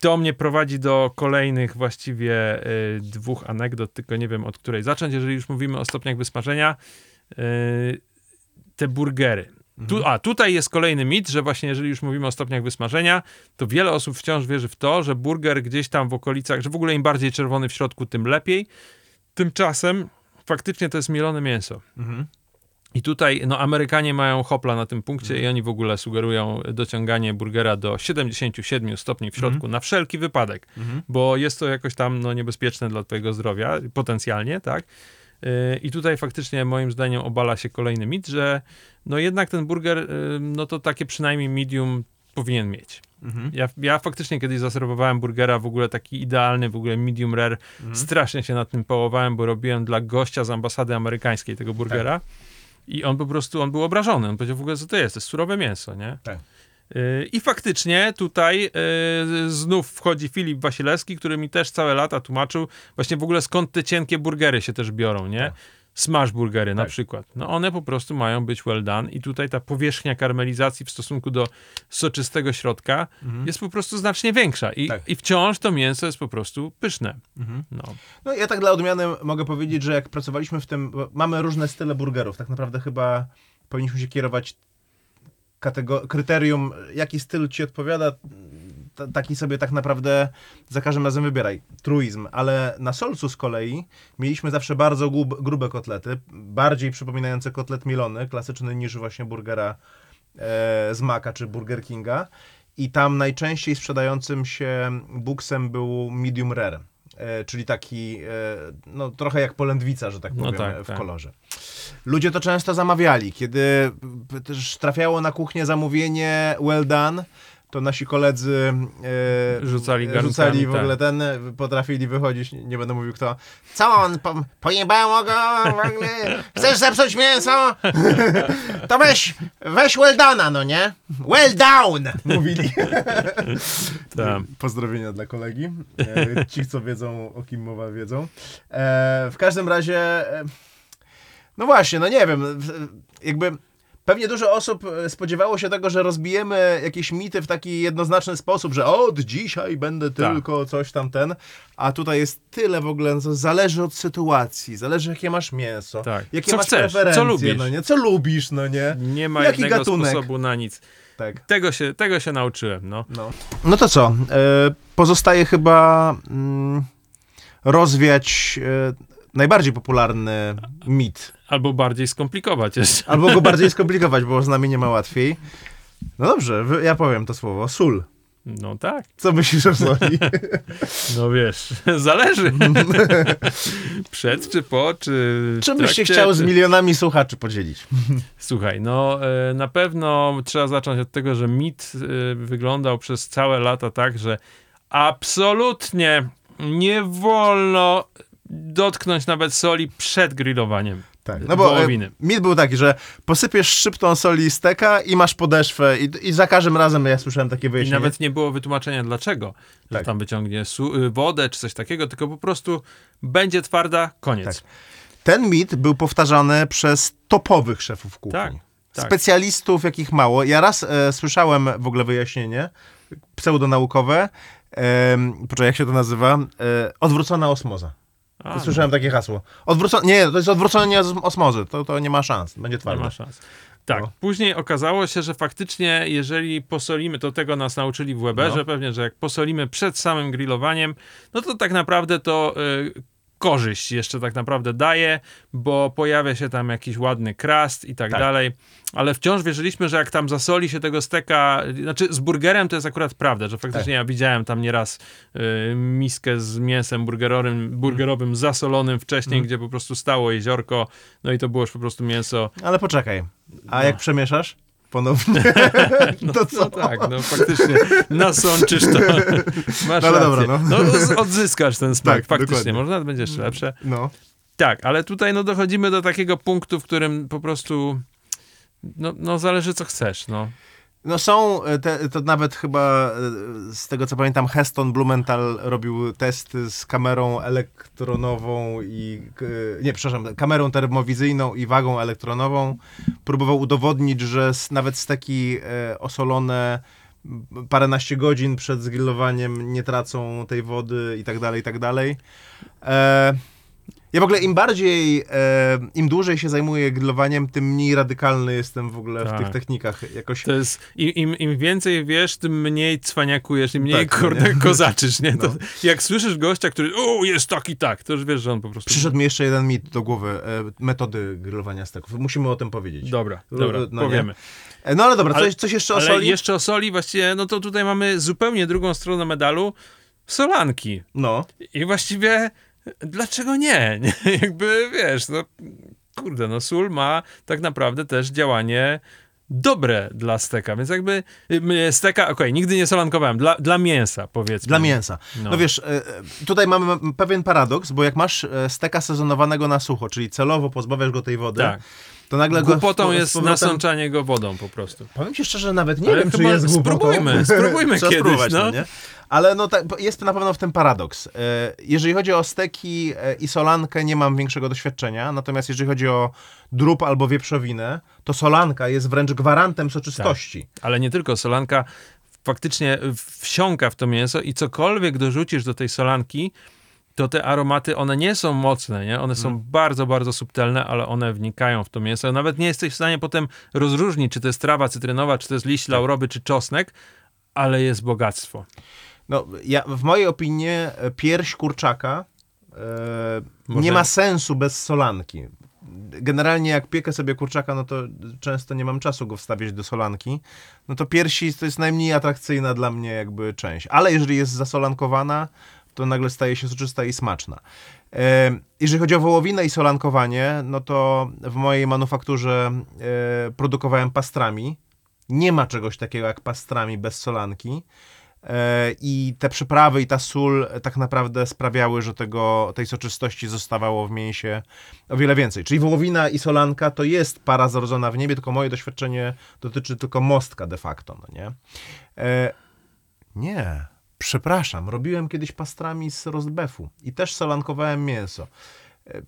To mnie prowadzi do kolejnych właściwie y, dwóch anegdot, tylko nie wiem od której zacząć. Jeżeli już mówimy o stopniach wysmażenia, y, te burgery. Tu, a tutaj jest kolejny mit, że właśnie jeżeli już mówimy o stopniach wysmażenia, to wiele osób wciąż wierzy w to, że burger gdzieś tam w okolicach, że w ogóle im bardziej czerwony w środku, tym lepiej. Tymczasem faktycznie to jest mielone mięso. Mhm. I tutaj no, Amerykanie mają hopla na tym punkcie i oni w ogóle sugerują dociąganie burgera do 77 stopni w środku na wszelki wypadek, Mhm. bo jest to jakoś tam no, niebezpieczne dla twojego zdrowia, potencjalnie, tak? Yy, I tutaj faktycznie moim zdaniem obala się kolejny mit, że no jednak ten burger, yy, no to takie przynajmniej medium powinien mieć. Mhm. Ja, ja faktycznie kiedyś zaserwowałem burgera w ogóle taki idealny, w ogóle medium rare. Mhm. Strasznie się nad tym połowałem, bo robiłem dla gościa z ambasady amerykańskiej tego burgera. I on po prostu, on był obrażony. On powiedział w ogóle, co to jest? To jest surowe mięso, nie? Tak. Yy, I faktycznie tutaj yy, znów wchodzi Filip Wasilewski, który mi też całe lata tłumaczył właśnie w ogóle skąd te cienkie burgery się też biorą, nie? Tak. Smash burgery na Tak. przykład. No one po prostu mają być well done i tutaj ta powierzchnia karmelizacji w stosunku do soczystego środka jest po prostu znacznie większa i, Tak. i wciąż to mięso jest po prostu pyszne. Mhm. No. No ja tak dla odmiany mogę powiedzieć, że jak pracowaliśmy w tym, mamy różne style burgerów, tak naprawdę chyba powinniśmy się kierować kryterium, jaki styl ci odpowiada, taki sobie tak naprawdę za każdym razem wybieraj. Truizm, ale na solcu z kolei mieliśmy zawsze bardzo grube kotlety, bardziej przypominające kotlet milony, klasyczny niż właśnie burgera e, z Maka czy Burger Kinga. I tam najczęściej sprzedającym się buksem był medium rare, e, czyli taki, e, no trochę jak polędwica, że tak No powiem, tak, w tak. kolorze. Ludzie to często zamawiali. Kiedy też trafiało na kuchnię zamówienie well done, to nasi koledzy e, Rzucali rzucali w tak. ogóle ten, e, potrafili wychodzić, nie, nie będę mówił kto. Co on, po, pojebało go w ogóle? Chcesz zepsuć mięso? To weź, weź well done'a, no nie? Well down! Mówili. Tak. Pozdrowienia dla kolegi. E, Ci, co wiedzą, o kim mowa, wiedzą. E, w każdym razie, e, no właśnie, no nie wiem, jakby pewnie dużo osób e, spodziewało się tego, że rozbijemy jakieś mity w taki jednoznaczny sposób, że od dzisiaj będę Tak. tylko coś tam ten, a tutaj jest tyle w ogóle, no to zależy od sytuacji, zależy jakie masz mięso, Tak. jakie Co masz chcesz, co preferencje, lubisz. no nie, co lubisz, no nie, Nie ma Jaki jednego gatunek? sposobu na nic. tak. Tego się, tego się nauczyłem, no. No, no to co? E, pozostaje chyba mm, rozwiać e, najbardziej popularny mit. Albo bardziej skomplikować jeszcze. Albo go bardziej skomplikować, bo z nami nie ma łatwiej. No dobrze, ja powiem to słowo. Sól. No tak. Co myślisz o soli? No wiesz, zależy. Przed czy po, czy. Czym byś się chciał z milionami słuchaczy podzielić? Słuchaj, no e, na pewno trzeba zacząć od tego, że mit e, wyglądał przez całe lata tak, że absolutnie nie wolno dotknąć nawet soli przed grillowaniem. Tak, no bo e, wołowiny. mit był taki, że posypiesz szczyptą soli steka i masz podeszwę i, i za każdym razem ja słyszałem takie I wyjaśnienie. nawet nie było wytłumaczenia dlaczego, że Tak. tam wyciągnie y, wodę czy coś takiego, tylko po prostu będzie twarda, koniec. Tak. Ten mit był powtarzany przez topowych szefów kuchni. Tak, tak. Specjalistów, jakich mało. Ja raz e, słyszałem w ogóle wyjaśnienie pseudonaukowe. E, poczekaj, jak się to nazywa? E, odwrócona osmoza. A, no, Słyszałem takie hasło. Odwrócone, nie, to jest odwrócenie os- osmozy. To, to nie ma szans. Będzie nie twarde. ma szans. Tak, No. później okazało się, że faktycznie jeżeli posolimy, to tego nas nauczyli w Weberze No. pewnie, że jak posolimy przed samym grillowaniem, no to tak naprawdę to y, korzyść jeszcze tak naprawdę daje, bo pojawia się tam jakiś ładny krast i tak, Tak. dalej, ale wciąż wierzyliśmy, że jak tam zasoli się tego steka, znaczy z burgerem to jest akurat prawda, że faktycznie Tak. ja widziałem tam nieraz y, miskę z mięsem burgerowym, burgerowym zasolonym wcześniej, Mm. gdzie po prostu stało jeziorko, no i to było już po prostu mięso Ale poczekaj. A No. jak przemieszasz? Ponownie, to co? No tak, no faktycznie nasączysz to. Masz No ale rację. dobra, no. no. odzyskasz ten smak, Tak, faktycznie. dokładnie. Może nawet będzie jeszcze lepsze. No. Tak, ale tutaj no dochodzimy do takiego punktu, w którym po prostu no, no zależy co chcesz, no. No są, e, te, to nawet chyba e, z tego co pamiętam Heston Blumenthal robił testy z kamerą elektronową i, k- nie, przepraszam, kamerą termowizyjną i wagą elektronową. Próbował udowodnić, że s- nawet steki e, osolone paręnaście godzin przed zgrillowaniem nie tracą tej wody i tak dalej, i tak dalej. E, ja w ogóle im bardziej, e, im dłużej się zajmuję grillowaniem, tym mniej radykalny jestem w ogóle w Tak. tych technikach. Jakoś To jest, im, im, im więcej wiesz, tym mniej cwaniakujesz, im mniej Tak, kurde nie? kozaczysz, nie? To, No. Jak słyszysz gościa, który o, jest tak i tak, to już wiesz, że on po prostu... Przyszedł mi jeszcze jeden mit do głowy, e, metody grillowania steków. Musimy o tym powiedzieć. Dobra, No, dobra, no nie. powiemy. E, No ale dobra, Ale- coś, coś jeszcze o Ale soli? jeszcze o soli właściwie, no to tutaj mamy zupełnie drugą stronę medalu, solanki. No. I właściwie dlaczego nie? nie? Jakby wiesz, no kurde, no sól ma tak naprawdę też działanie dobre dla steka, więc jakby y, steka, okej, nigdy nie solankowałem, dla, dla mięsa powiedzmy. Dla mięsa. No, No. wiesz, e, tutaj mamy pewien paradoks, bo jak masz e, steka sezonowanego na sucho, czyli celowo pozbawiasz go tej wody, Tak. To nagle Głupotą jest powrotem- nasączanie go wodą po prostu. Powiem ci szczerze, nawet nie Ale wiem, czy jest głupotą. spróbujmy, spróbujmy kiedyś, spróbować, no. nie? Ale no tak, jest na pewno w tym paradoks. E, Jeżeli chodzi o steki e, i solankę, nie mam większego doświadczenia, natomiast jeżeli chodzi o drób albo wieprzowinę, to solanka jest wręcz gwarantem soczystości. Ale nie tylko, solanka faktycznie wsiąka w to mięso i cokolwiek dorzucisz do tej solanki, to te aromaty, one nie są mocne, nie? One są bardzo, bardzo subtelne, ale one wnikają w to mięso. Nawet nie jesteś w stanie potem rozróżnić, czy to jest trawa cytrynowa, czy to jest liść laurowy, czy czosnek, ale jest bogactwo. No, ja, w mojej opinii pierś kurczaka e, nie ma sensu bez solanki. Generalnie jak piekę sobie kurczaka, no to często nie mam czasu go wstawiać do solanki. No to piersi to jest najmniej atrakcyjna dla mnie jakby część. Ale jeżeli jest zasolankowana, to nagle staje się soczysta i smaczna. E, jeżeli chodzi o wołowinę i solankowanie, no to w mojej manufakturze e, produkowałem pastrami. Nie ma czegoś takiego jak pastrami bez solanki. E, I te przyprawy i ta sól tak naprawdę sprawiały, że tego, tej soczystości zostawało w mięsie o wiele więcej. Czyli wołowina i solanka to jest para zrodzona w niebie, tylko moje doświadczenie dotyczy tylko mostka de facto, no nie? Nie, przepraszam, robiłem kiedziś pastrami z rozbefu i też solankowałem mięso. E,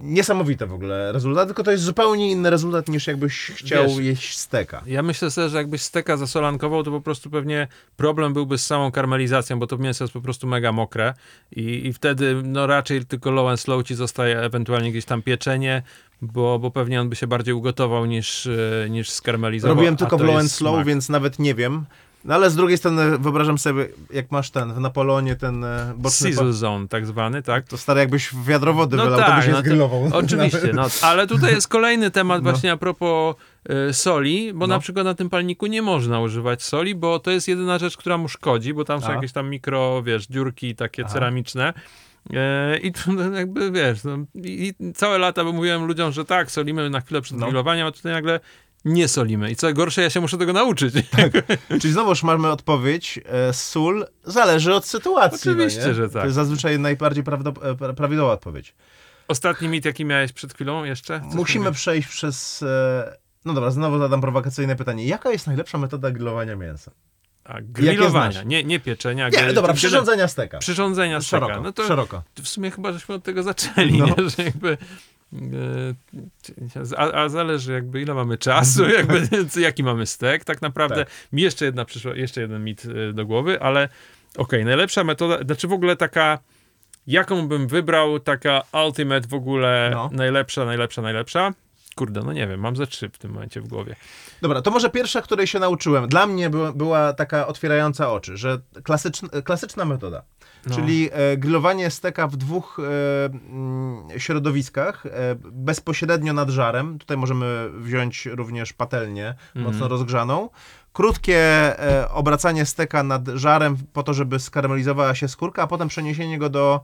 Niesamowite w ogóle rezultat, tylko to jest zupełnie inny rezultat niż jakbyś chciał Wiesz, jeść steka. Ja myślę sobie, że jakbyś steka zasolankował, to po prostu pewnie problem byłby z samą karmelizacją, bo to mięso jest po prostu mega mokre i, i wtedy no raczej tylko low and slow ci zostaje ewentualnie gdzieś tam pieczenie, bo, bo pewnie on by się bardziej ugotował niż, e, niż skarmelizował. Robiłem tylko w low and slow, smak. więc nawet nie wiem. No ale z drugiej strony wyobrażam sobie, jak masz ten, w Napoleonie ten e, boczny... Sizzle zone tak zwany, tak? To stary jakbyś w wiadro wody No wylał, to tak, byś no to- zgrillował. Oczywiście, no, ale tutaj jest kolejny temat No. właśnie a propos y, soli, bo No. na przykład na tym palniku nie można używać soli, bo to jest jedyna rzecz, która mu szkodzi, bo tam są A. jakieś tam mikro, wiesz, dziurki takie Aha. ceramiczne. E, I to no, jakby wiesz, no, i, i całe lata mówiłem ludziom, że tak, solimy na chwilę przed No. grillowaniem, a tutaj nagle nie solimy. I co gorsze, ja się muszę tego nauczyć. Czyli znowuż mamy odpowiedź, e, sól zależy od sytuacji. Oczywiście, no że tak. To jest zazwyczaj najbardziej e, pra- prawidłowa odpowiedź. Ostatni mit, jaki miałeś przed chwilą jeszcze? Musimy przejść przez... E, no dobra, znowu zadam prowokacyjne pytanie. Jaka jest najlepsza metoda grillowania mięsa? A, grillowania, nie, nie pieczenia. Nie, gry- dobra, przyrządzenia steka. Przyrządzenia steka. Szeroko, No to szeroko. w sumie chyba żeśmy od tego zaczęli, No. nie? że jakby a, a zależy jakby ile mamy czasu, jakby jaki mamy stek. Tak naprawdę Tak. mi jeszcze jedna przyszła, jeszcze jeden mit e, do głowy, ale okej, najlepsza metoda, znaczy w ogóle taka jaką bym wybrał, taka ultimate w ogóle No. najlepsza, najlepsza, najlepsza. Kurde, no nie wiem, mam ze trzy w tym momencie w głowie. Dobra, to może pierwsza, której się nauczyłem. Dla mnie była, była taka otwierająca oczy, że klasyczna, klasyczna metoda, No. czyli e, grillowanie steka w dwóch e, mm, środowiskach, e, bezpośrednio nad żarem. Tutaj możemy wziąć również patelnię mocno rozgrzaną. Krótkie e, obracanie steka nad żarem po to, żeby skarmelizowała się skórka, a potem przeniesienie go do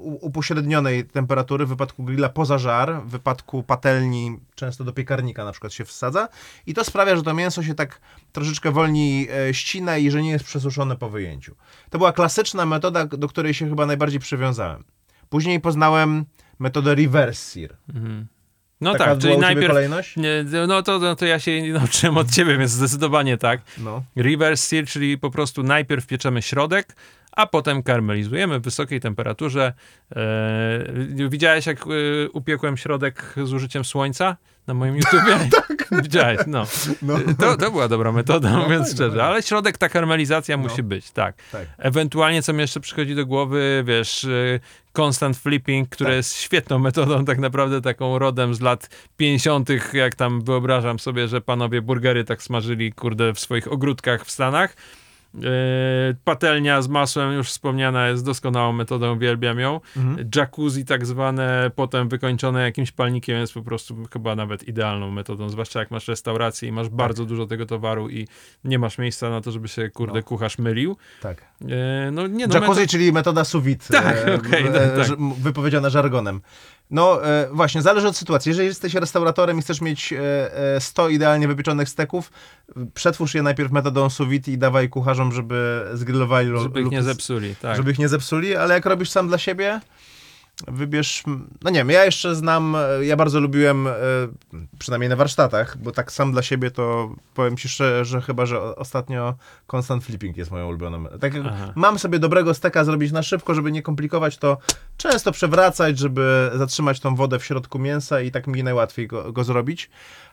upośrednionej temperatury, w wypadku grilla poza żar, w wypadku patelni często do piekarnika na przykład się wsadza i to sprawia, że to mięso się tak troszeczkę wolniej e, ścina i że nie jest przesuszone po wyjęciu. To była klasyczna metoda, do której się chyba najbardziej przywiązałem. Później poznałem metodę reverse sear. No Taka tak, czyli najpierw... kolejność? Nie, no to, no to ja się nauczyłem od ciebie, więc zdecydowanie tak. No. Reverse sear, czyli po prostu najpierw pieczemy środek, a potem karmelizujemy w wysokiej temperaturze. E, widziałeś, jak e, upiekłem środek z użyciem słońca na moim YouTubie? tak. Widziałeś, no. No. To, to była dobra metoda, No, mówiąc szczerze. Ale środek, ta karmelizacja No. musi być, tak. Tak. Ewentualnie, co mi jeszcze przychodzi do głowy, wiesz, y, constant flipping, które Tak. jest świetną metodą, tak naprawdę taką rodem z lat 50., jak tam wyobrażam sobie, że panowie burgery tak smażyli, kurde, w swoich ogródkach w Stanach. Yy, patelnia z masłem, już wspomniana, jest doskonałą metodą, uwielbiam ją. Mhm. Jacuzzi tak zwane, potem wykończone jakimś palnikiem jest po prostu chyba nawet idealną metodą, zwłaszcza jak masz restaurację i masz bardzo dużo tego towaru i nie masz miejsca na to, żeby się, kurde, No. kucharz mylił. Tak. Yy, no nie no, Jacuzzi, czyli metoda sous vide, Tak, e, okej, e, tak, tak. wypowiedziana żargonem. No e, właśnie, zależy od sytuacji. Jeżeli jesteś restauratorem i chcesz mieć e, e, 100 idealnie wypieczonych steków, przetwórz je najpierw metodą sous vide i dawaj kucharzom, żeby zgrillowali lo- Żeby ich nie zepsuli, tak. żeby ich nie zepsuli, ale jak robisz sam dla siebie, wybierz, no nie wiem, ja jeszcze znam, ja bardzo lubiłem, e, przynajmniej na warsztatach, bo tak sam dla siebie to powiem ci szczerze, że chyba, że ostatnio constant flipping jest moją ulubioną. Tak jak Aha. mam sobie dobrego steka zrobić na szybko, żeby nie komplikować, to często przewracać, żeby zatrzymać tą wodę w środku mięsa i tak mi najłatwiej go, go zrobić.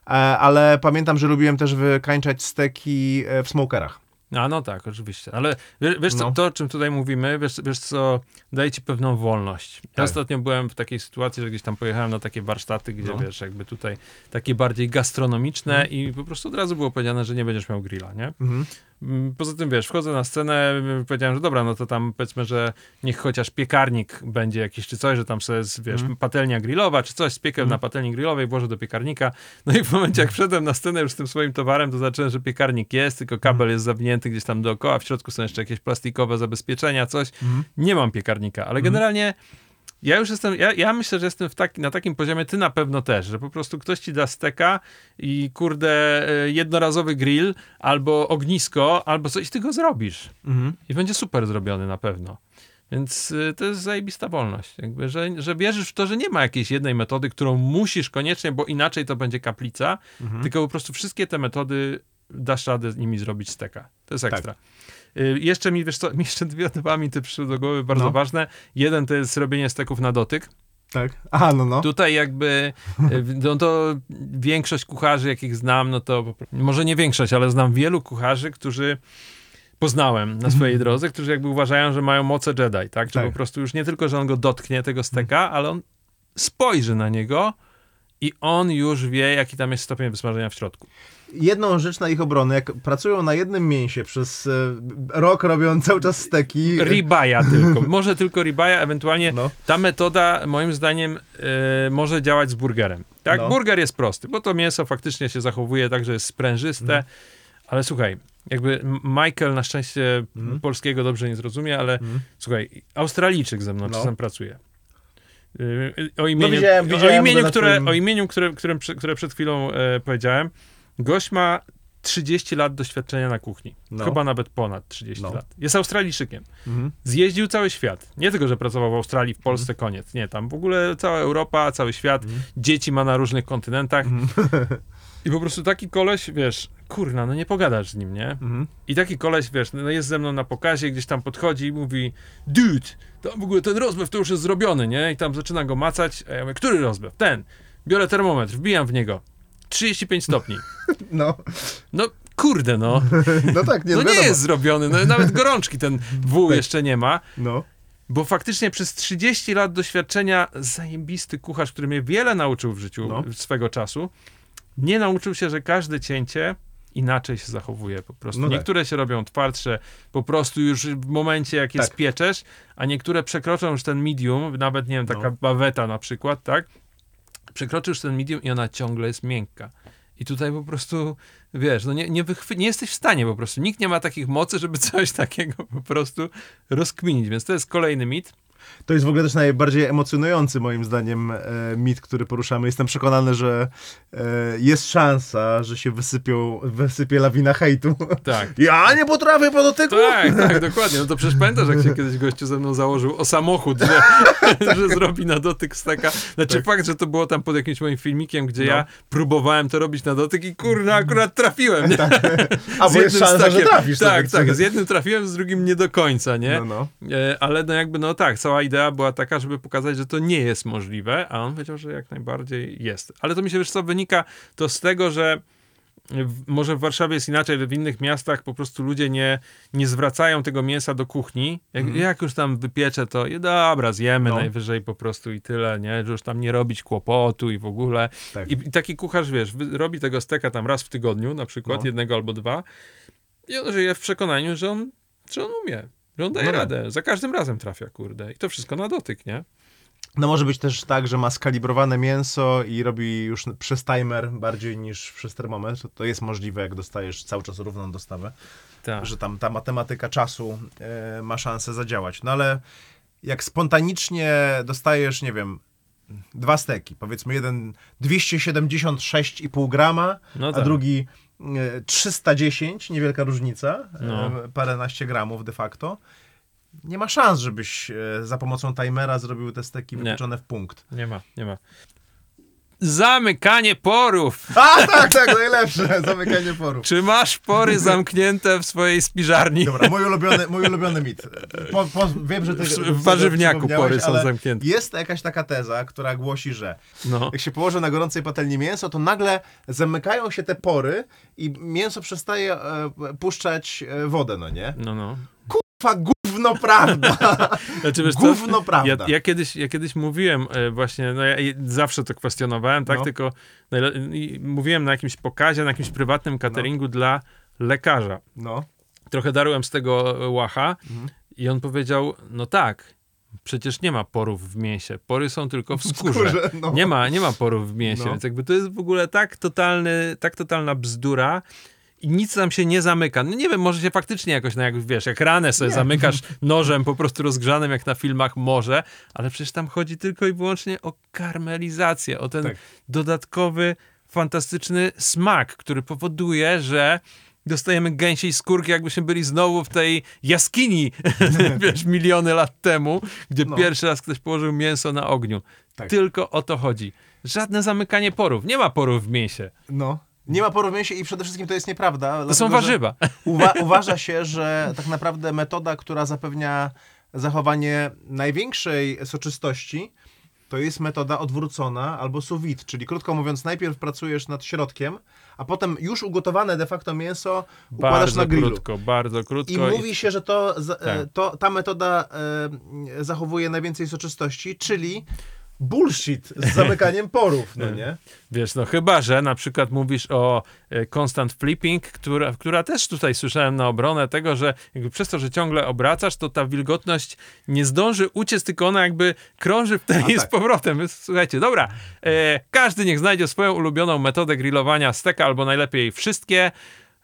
E, Ale pamiętam, że lubiłem też wykańczać steki e, w smokerach. A no tak, oczywiście. Ale wiesz, wiesz co, No. to, o czym tutaj mówimy, wiesz, wiesz co, daje ci pewną wolność. Ja Tak. ostatnio byłem w takiej sytuacji, że gdzieś tam pojechałem na takie warsztaty, gdzie No. wiesz, jakby tutaj takie bardziej gastronomiczne Mhm. i po prostu od razu było powiedziane, że nie będziesz miał grilla, nie? Mhm. Mm, Poza tym, wiesz, wchodzę na scenę, y, powiedziałem, że dobra, no to tam powiedzmy, że niech chociaż piekarnik będzie jakiś czy coś, że tam sobie jest, wiesz, Mhm. patelnia grillowa czy coś, spiekę Mhm. na patelni grillowej, włożę do piekarnika. No i w momencie, jak wszedłem na scenę już z tym swoim towarem, to zacząłem, że piekarnik jest, tylko kabel Mhm. jest zawinięty gdzieś tam dookoła, w środku są jeszcze jakieś plastikowe zabezpieczenia, coś. Mhm. Nie mam piekarnika, ale generalnie ja już jestem, ja, ja myślę, że jestem taki, na takim poziomie, ty na pewno też, że po prostu ktoś ci da steka i kurde e, jednorazowy grill, albo ognisko, albo coś, ty go zrobisz. Mhm. I będzie super zrobiony na pewno. Więc y, to jest zajebista wolność. Jakby, że, że wierzysz w to, że nie ma jakiejś jednej metody, którą musisz koniecznie, bo inaczej to będzie kaplica, Mhm. tylko po prostu wszystkie te metody dasz radę nimi zrobić steka. To jest Tak. ekstra. Y, jeszcze mi, wiesz co, jeszcze dwie dwa mi ty przyszły do głowy bardzo No. ważne. Jeden to jest robienie steków na dotyk. Tak. Aha, no no. Tutaj jakby, y, no to większość kucharzy, jakich znam, no to może nie większość, ale znam wielu kucharzy, którzy poznałem na swojej drodze, którzy jakby uważają, że mają moce Jedi, tak? Że Tak. po prostu już nie tylko, że on go dotknie, tego steka, ale on spojrzy na niego i on już wie, jaki tam jest stopień wysmażenia w środku. Jedną rzecz na ich obronę, jak pracują na jednym mięsie przez e, rok, robią cały czas steki. Ribaja tylko. Może tylko ribaja, ewentualnie No. ta metoda moim zdaniem e, może działać z burgerem. Tak? No. Burger jest prosty, bo to mięso faktycznie się zachowuje tak, że jest sprężyste, Mhm. ale słuchaj, jakby Michael na szczęście Mhm. polskiego dobrze nie zrozumie, ale Mhm. słuchaj, Australijczyk ze mną No. czasem pracuje. Y, O imieniu, widziałem- o widziałem imieniu, go na które, o imieniu które, którym, które przed chwilą e, powiedziałem, gość ma 30 lat doświadczenia na kuchni. No. Chyba nawet ponad 30 No. lat. Jest Australijczykiem. Mhm. Zjeździł cały świat. Nie tylko, że pracował w Australii, w Polsce, koniec. Nie, tam w ogóle cała Europa, cały świat. Mhm. Dzieci ma na różnych kontynentach. I po prostu taki koleś, wiesz, kurna, no nie pogadasz z nim, nie? Mhm. I taki koleś, wiesz, no jest ze mną na pokazie, gdzieś tam podchodzi i mówi, dude, to w ogóle ten rozbew to już jest zrobiony, nie? I tam zaczyna go macać, a ja mówię, który rozbew? Ten. Biorę termometr, wbijam w niego. 35 stopni. No. No, kurde, no. no tak, nie, No nie jest zrobiony, no nawet gorączki ten wół Tak. jeszcze nie ma. No. Bo faktycznie przez 30 lat doświadczenia zajebisty kucharz, który mnie wiele nauczył w życiu No. swego czasu, nie nauczył się, że każde cięcie inaczej się zachowuje po prostu. No tak. niektóre się robią twardsze, po prostu już w momencie, jak je Tak. spieczesz, a niektóre przekroczą już ten medium, nawet, nie wiem, taka No. baweta na przykład, tak? Przekroczysz ten medium i ona ciągle jest miękka. I tutaj po prostu, wiesz, no nie, nie, wychwy- nie jesteś w stanie po prostu. Nikt nie ma takich mocy, żeby coś takiego po prostu rozkminić. Więc to jest kolejny mit. To jest w ogóle też najbardziej emocjonujący moim zdaniem e, mit, który poruszamy. Jestem przekonany, że e, jest szansa, że się wysypią, wysypie lawina hejtu. Tak. Ja nie potrafię po dotyku! Tak, tak, dokładnie. No to przecież pamiętasz, jak się kiedyś gościu ze mną założył o samochód, że, że zrobi na dotyk steka. Znaczy Tak. fakt, że to było tam pod jakimś moim filmikiem, gdzie No. ja próbowałem to robić na dotyk i kurna, akurat trafiłem. Nie? A Z bo jest szansa, że stakiem. trafisz. Tak, więc- tak. Z jednym trafiłem, z drugim nie do końca, nie? No, no. E, Ale no jakby, no tak, cała idea była taka, żeby pokazać, że to nie jest możliwe, a on powiedział, że jak najbardziej jest. Ale to mi się wiesz co wynika to z tego, że w, może w Warszawie jest inaczej, ale w innych miastach po prostu ludzie nie, nie zwracają tego mięsa do kuchni. Jak, jak już tam wypieczę, to i dobra, zjemy No. najwyżej po prostu i tyle, nie? Że już tam nie robić kłopotu i w ogóle. Tak. I, I taki kucharz, wiesz, robi tego steka tam raz w tygodniu, na przykład, No. jednego albo dwa i on żyje w przekonaniu, że on, że on umie, on daje No tak. radę. Za każdym razem trafia, kurde. I to wszystko na dotyk, nie? No może być też tak, że ma skalibrowane mięso i robi już przez timer bardziej niż przez termometr. To jest możliwe, jak dostajesz cały czas równą dostawę, Tak. że tam ta matematyka czasu e, ma szansę zadziałać. No ale jak spontanicznie dostajesz, nie wiem, dwa steki, powiedzmy jeden 276,5 grama, No a tak. drugi 310, niewielka różnica, No. e, paręnaście gramów de facto. Nie ma szans, żebyś e, za pomocą timera zrobił te steki wyliczone w punkt. Nie ma, nie ma. Zamykanie porów. A, tak, tak, najlepsze, zamykanie porów. Czy masz pory zamknięte w swojej spiżarni? Dobra, mój ulubiony, mój ulubiony mit. Po, po, wiem, że ty W- warzywniaku pory są zamknięte. Jest jakaś taka teza, która głosi, że No. jak się położy na gorącej patelni mięso, to nagle zamykają się te pory i mięso przestaje e, puszczać e, wodę, no nie? No, no. Gówno prawda! Znaczy, wiesz? Gówno prawda. Ja, ja, kiedyś, ja kiedyś mówiłem e, właśnie, no ja zawsze to kwestionowałem, tak? No. Tylko mówiłem na jakimś pokazie, na jakimś prywatnym cateringu dla lekarza. No, Trochę darłem z tego łacha Mhm. i on powiedział, no tak, przecież nie ma porów w mięsie. Pory są tylko w skórze. skórze, no. Nie ma, nie ma porów w mięsie, No. więc jakby to jest w ogóle tak totalny, tak totalna bzdura i nic tam się nie zamyka. No nie wiem, może się faktycznie jakoś, no jak wiesz, jak ranę sobie Nie. zamykasz nożem po prostu rozgrzanym jak na filmach może, ale przecież tam chodzi tylko i wyłącznie o karmelizację, o ten Tak. dodatkowy, fantastyczny smak, który powoduje, że dostajemy gęsiej skórki, jakbyśmy byli znowu w tej jaskini, wiesz, miliony lat temu, gdzie No. pierwszy raz ktoś położył mięso na ogniu. Tak. Tylko o to chodzi. Żadne zamykanie porów. Nie ma porów w mięsie. no. Nie ma poru w mięsie i przede wszystkim to jest nieprawda. To są warzywa. Uwa- uważa się, że tak naprawdę metoda, która zapewnia zachowanie największej soczystości, to jest metoda odwrócona albo vide, czyli krótko mówiąc, najpierw pracujesz nad środkiem, a potem już ugotowane de facto mięso układasz Bardzo na grillu. krótko, bardzo I krótko. mówi się, że to, Tak. to ta metoda e, zachowuje najwięcej soczystości, czyli bullshit z zamykaniem porów, no nie? Wiesz, no chyba, że na przykład mówisz o e, constant flipping, która, która też tutaj słyszałem na obronę tego, że jakby przez to, że ciągle obracasz, to ta wilgotność nie zdąży uciec, tylko ona jakby krąży wtedy A, z tak. powrotem. Słuchajcie, dobra, e, każdy niech znajdzie swoją ulubioną metodę grillowania steka, albo najlepiej wszystkie.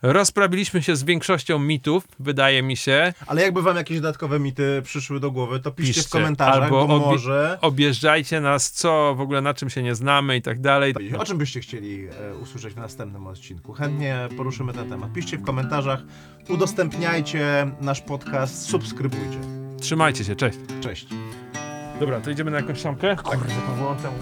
Rozprawiliśmy się z większością mitów, wydaje mi się. Ale jakby wam jakieś dodatkowe mity przyszły do głowy, to piszcie, w Piszcie. komentarzach, Albo bo obie- może... Objeżdżajcie nas, co w ogóle na czym się nie znamy i tak dalej. O czym byście chcieli e, usłyszeć w następnym odcinku? Chętnie poruszymy ten temat. Piszcie w komentarzach, udostępniajcie nasz podcast, subskrybujcie. Trzymajcie się, cześć. Cześć. Dobra, to idziemy na jakąś szamkę? Kurde, powyłączam.